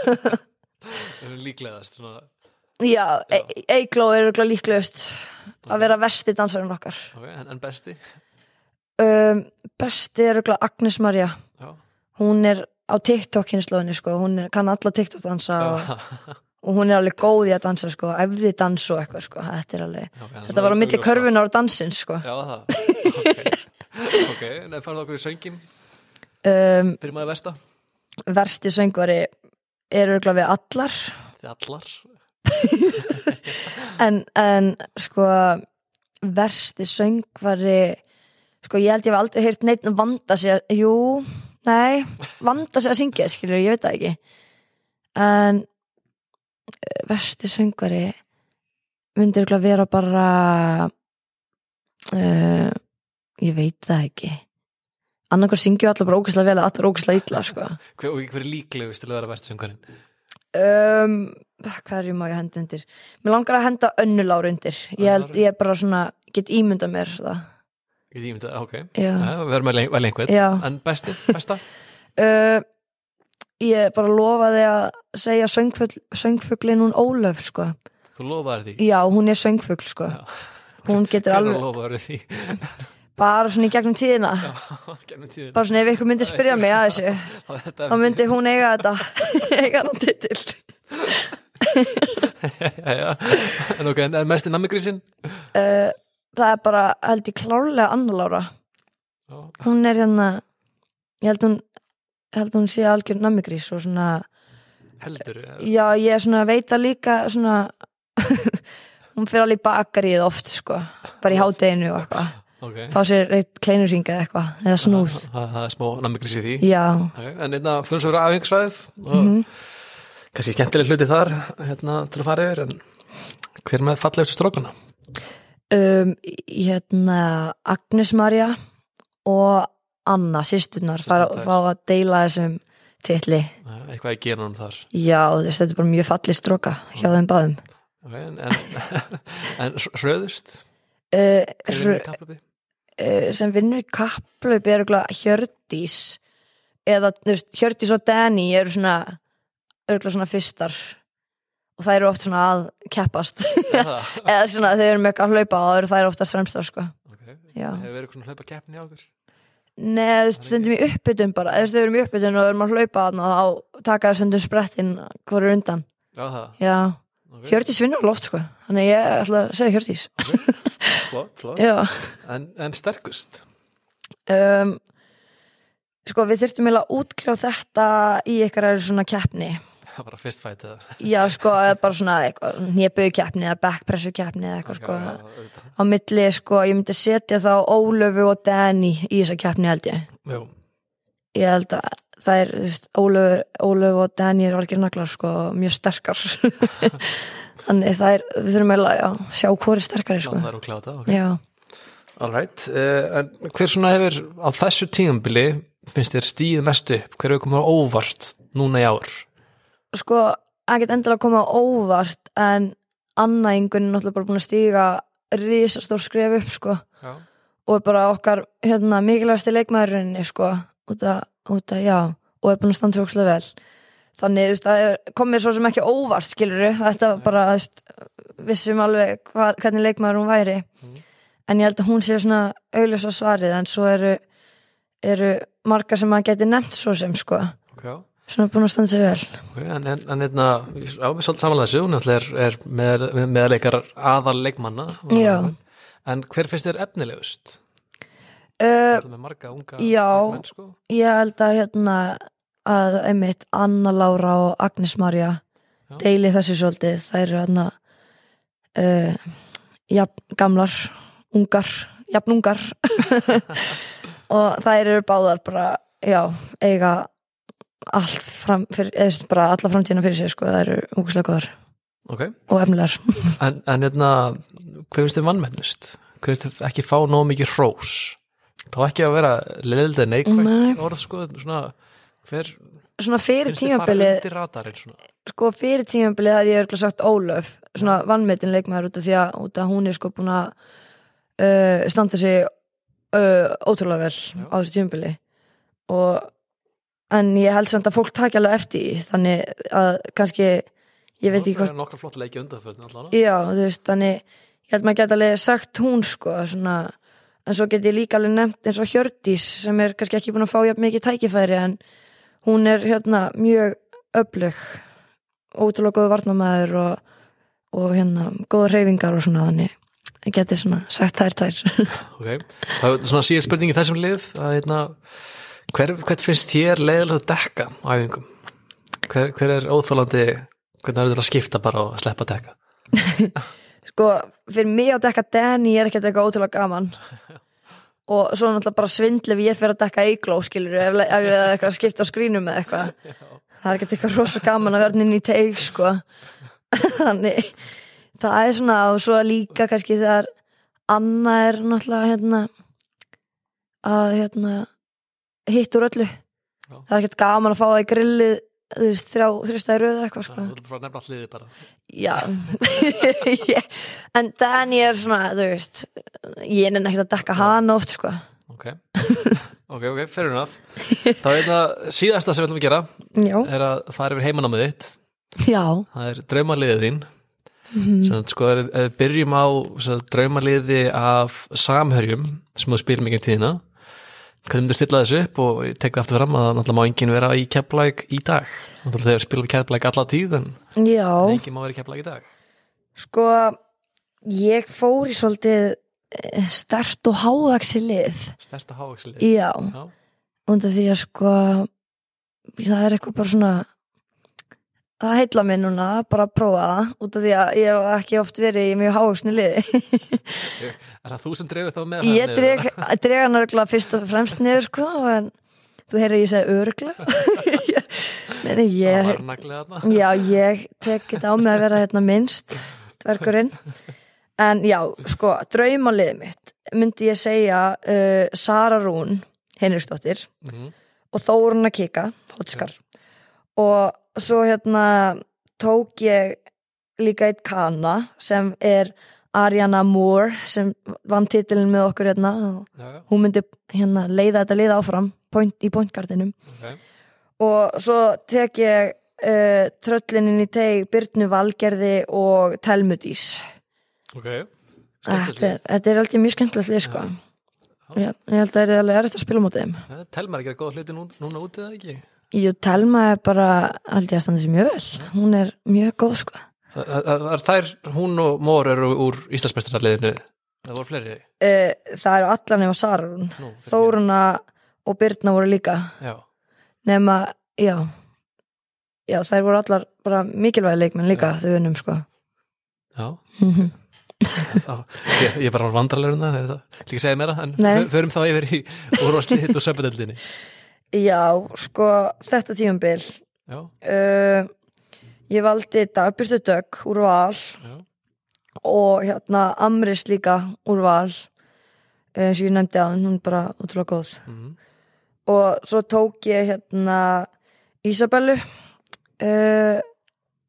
Það er líklegast svona, já, Já. E- Eigló er líklegust að vera versti dansarinn okkar. Ok, en, en besti um, besti er örugglega Agnes Maria Já, hún er á TikTok hinslóðinni sko, hún er, kann alla TikTok dansa og, og hún er alveg góð í að dansa sko, efði dans og eitthvað sko, þetta er alveg já Þetta var á milli körfunar og dansins sko. Já, það, ok. Ok, en það farið okkur í söngin um, Byrjum að vesta Versti söngvari er örgulega við allar. Þið allar. En, en sko versti söngvari sko ég held ég hef aldrei heyrt neitt vanda sig að, jú, nei vanda sig að syngja, skilur, ég veit það ekki. En eh, versti söngvari myndi örgulega vera bara uh, ég veit það ekki. Annarkar syngju allar bara ógæslega vel að allar ógæslega illa sko. Hver, hver er líklegust til að vera vesti söngurinn? um, hverju má ég henda undir? Mér langar að henda önnulár undir. Ég held, ég bara svona get ímyndað mér það Ég ímyndi það, ok já, Já, Við erum vel, vel einhvern já. En besti, besta? Uh, ég bara lofaði að segja söngfugl, söngfuglin hún Ólöf sko Þú lofaðir því já, hún er söngfugl sko Já. hún getur Hvernig alveg, lofaðir því? bara svona í gegnum tíðina Gennum tíðin bara svona ef ykkur myndi spyrja mig að þessu þá myndi hún eiga þetta eiga hann titil já, já. En ok, en en mest í namigrísin? uh, það er bara held ég klárlega Anna Lára. Já, hún er hérna ég held hún, held hún sé algjör namigrís og svona heldur já ég er svona veit að líka svona hún fyrir alveg bakarið oft sko bara í hádeginu og eitthvað. Ok. Fá sér eitt kleinurring eða eitthvað eða snúð. Það er smá namigrís í því. Já. Okay. En einna fyrir svo vera afhengsvæð og Mhm. kannski skemmtileg hluti þar hérna, til að fara yfir en hver með fallegustu strókuna? Um, hérna Agnes Maria og Anna, sýsturnar fá, að deila þessum titli Eitthvað í genunum þar já, veist, þetta er bara mjög fallið stróka hjá þeim báðum okay. En, en, en hröðust? uh, Hver hr- í kaplöfi? uh, sem vinnur í kapplaup er Hjördís eða Hjördís og Danny eru svona svona fyrstar og það eru oft svona að keppast. Eða svona þau eru með eitthvað að hlaupa og eru þær oftast fremstar sko. Okay. Hefur verið eitthvað hlaupa keppni á okkur? Nei, þú stundum í uppbytun bara. Eða þau eru í uppbytun og þau eru að hlaupa og þá taka þau stundum sprettin hvað er undan það. Okay. Hjördís vinnur alveg oft sko. Þannig ég ætla að segja Hjördís Flott, flott. Já. En, en sterkust? um, Sko, við þyrftum eiginlega að útkljá þetta í eitthvað svona keppni Það var bara fyrst fæt eða Já, sko, bara svona keppni eða backpressu keppni eða eitthvað, sko, já, auðvitað. á milli, sko, ég myndi setja þá Ólöfu og Danny í þessa keppni held ég. Jú, Ég held að það er, Ólöfu, Ólöfu og Danny eru algjör naglar, sko, mjög sterkar. Þannig það er, við þurfum eiginlega, já, sjá hvori sterkari, já, sko. það er úkláta okay. Já, All right, uh, en hver svona hefur á þessu tíðanbili finnst þér stíð mest upp, hver hefur komið á óvart núna í ár? Sko, ekkert endilega koma óvart, en Anna Ingun er náttúrulega bara búin að stíga risastór skref upp, sko. Já, og er bara okkar hérna, mikilvægasti leikmaðurinni sko, út að, út að já og er búin að standa fjókslega vel. Þannig, þú veist, það komið svo sem ekki óvart skilur þetta var bara, þú veist vissum alveg hva, hvernig leikmaður hún væri. Mhm. en ég held að hún sé svona auðlösa svarið, en svo eru eru margar sem maður geti nefnt svo sem sko, ok, já svona búin að standa sig vel Okay, en, en, en hérna, við svolítið samanlega þessu, hún er, er með, með, meðleikar aðal leikmanna Já. En hver finnst þér efnilegust? uh, með marga unga já. leikmenn, sko? ég held að hérna að einmitt Anna Lára og Agnes Marja deili þessu svolítið það eru hérna uh, jafn gamlar ungar, jafn ungar og þær eru báðar bara, já, eiga allt fram fyrir, eða bara alla framtíðina fyrir sig, sko, það eru ungarslega góðar Ok, og efnilegar en, en hérna, hver finnst þér vannmennust? Hver finnst þér ekki fá nóg mikið hrós? Þá ekki að vera leðildi Nei. neikvægt orð, sko, svona, hver svona fyrir tímabilið sko fyrir tímabilið það ég er sagt Ólöf svona vannmetin leikmaður út af því að, út að hún er sko búin að uh, standa sig uh, ótrúlega vel á þessu tímabili og en ég held samt að fólk taki alveg eftir þannig að kannski ég veit ekki Það hvort er nokkra flott leiki undanförn allan já þú veist þannig ég held maður geta alveg sagt hún sko svona en svo get ég líka alveg nefnt eins og Hjördís sem er kannski ekki búin að fá jafn mikið tækifæri en hún er hérna mjög öflug ótrúlega góðu varnamæður og, og hérna góða reyfingar og svona þannig ég geti svona sagt þær tvær. Ok, það er svona síðan spurning í þessum lið að hérna, hver, hver finnst þér leiðilega að dekka á æfingum? Hver, hver er óþólandi, hvernig er þetta að skipta bara og sleppa að dekka? sko fyrir mig að dekka Danny er ekkert eitthvað ótrúlega gaman og svo náttúrulega bara svindli ef ég fyrir að dekka eigló skilur ef, ef ég er eitthvað að skipta á skrínum með eitthvað það er ekkert eitthvað rosa gaman að verða inn í teig sko þannig það er svona og svo líka kannski þegar Anna er náttúrulega hérna að hérna hitt úr öllu. Já. það er ekkert gaman að fá það í grillið þú veist, þrjá, þrjústæði röðu eitthvað sko. þú ætlum að nefna alliði bara. Já. Ég- En Dani er svona, þú veist Ég er ekkert að dekka hana oft sko. ok, ok, ok, fair enough. Þá er þetta síðasta sem við ætlum að gera Já, er að fara yfir heimanámið þitt. Já. Það er draumarliðið þín. Sem að sko ef við byrjum á sem draumarliði af samherjum sem þú spilum ekki tíðina hvernig myndir stilla þessu upp og ég tek það aftur fram að það náttúrulega má enginn vera í keflæk í dag. Náttúrulega þegar spilum keflæk alla tíð en Já, enginn má vera í keflæk í dag. Sko Ég fór í svolítið eh, stert og hávaksi lið. Stærsta hávaxli Já, Já. undan því að sko það er eitthvað bara svona það heitla mig núna bara að prófa það út af því að ég hef ekki oft verið í mjög hávaksni liði. Er það þú sem dreifir þá með ég dreg, dreg hann örgulega fyrst og fremst niður sko en þú heyrði ég nei, nei, það ég já, ég tek þetta á mig að vera hérna minnst dvergurinn. En já, sko, draumaliðið mitt myndi ég segja uh, Sara Rún Henriksdóttir Mhm. og Þórun að kika Hotskar og svo hérna tók ég líka eitt kana sem er Ariana Moore sem vann titilin með okkur hérna. Og Já, já, hún myndi hérna leiða þetta liða áfram point, í pointgardinum ok. og svo tek ég uh, tröllinin í teg Byrnu Valgerði og Telmudís ok. Þetta er, þetta er alltaf mjög skemmtilegt lið sko. Ég, ég held að það er alveg erfitt að spila mútið þeim. Ja, Telmar ekki að góða hluti nú, núna úti eða ekki Jú, Telma er bara held ég að standa sér mjög vel. Hún er mjög góð sko. Það, það, það er hún og Mór eru úr Íslandsmeistararliðinu Það voru fleiri. Uh, það eru allar nema Sarun Nú, Þóruna og Byrna voru líka. Já, nema, já. Já, þær voru allar bara mikilvægi leikmenn líka þau unum sko. Já. Mhm. þá, ég, ég bara vandrarlegur um það það er ekki að segja meira en Nei. fö- förum þá yfir í úrvarsliðið og söpudöldinni já, sko, þetta tíumbil uh, ég valdi Dagbjörstu Dögg úr val já, og hérna Amris líka úr val. Uh, eins og ég nefndi að hún bara útrúlega góð. Mhm, og svo tók ég hérna Ísabellu uh,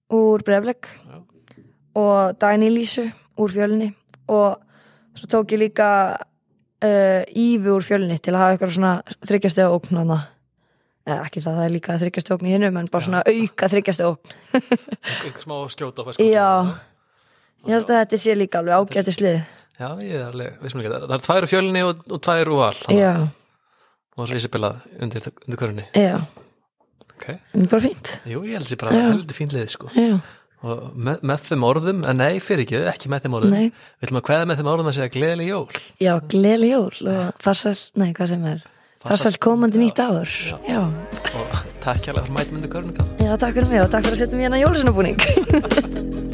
úr Brefleg já, og Dagný Lísu úr fjölni. Og svo tók ég líka uh, Ífi úr fjölni til að hafa eitthvað svona þryggjastega hana eða ekki það, það er líka þryggjastega ógn í hinnum en bara svona auka þryggjastega ógn. Einhver smá skjóta á fæskot Já, ég held að þetta sé líka alveg ágæti slið Já, ég er alveg, veist mér ekki það Það er tvær úr fjölni og, og tvær úr val. Já, og svo Isabella undir, undir körunni já, Ok, en bara fínt. Jú, ég held sér bara Já. heldur með, með þeim orðum, en nei, fyrir ekki ekki með þeim orðum, við ætlum að kveða með þeim orðum að segja gleðileg jól. Já, gleðli jól og farsæl, nei, hvað sem er. Farsæl komandi nýtt ár. Já. Já, og takk fyrir mætum undir körunni já, takk fyrir mig og takk fyrir að setja mér hérna jólusunabúning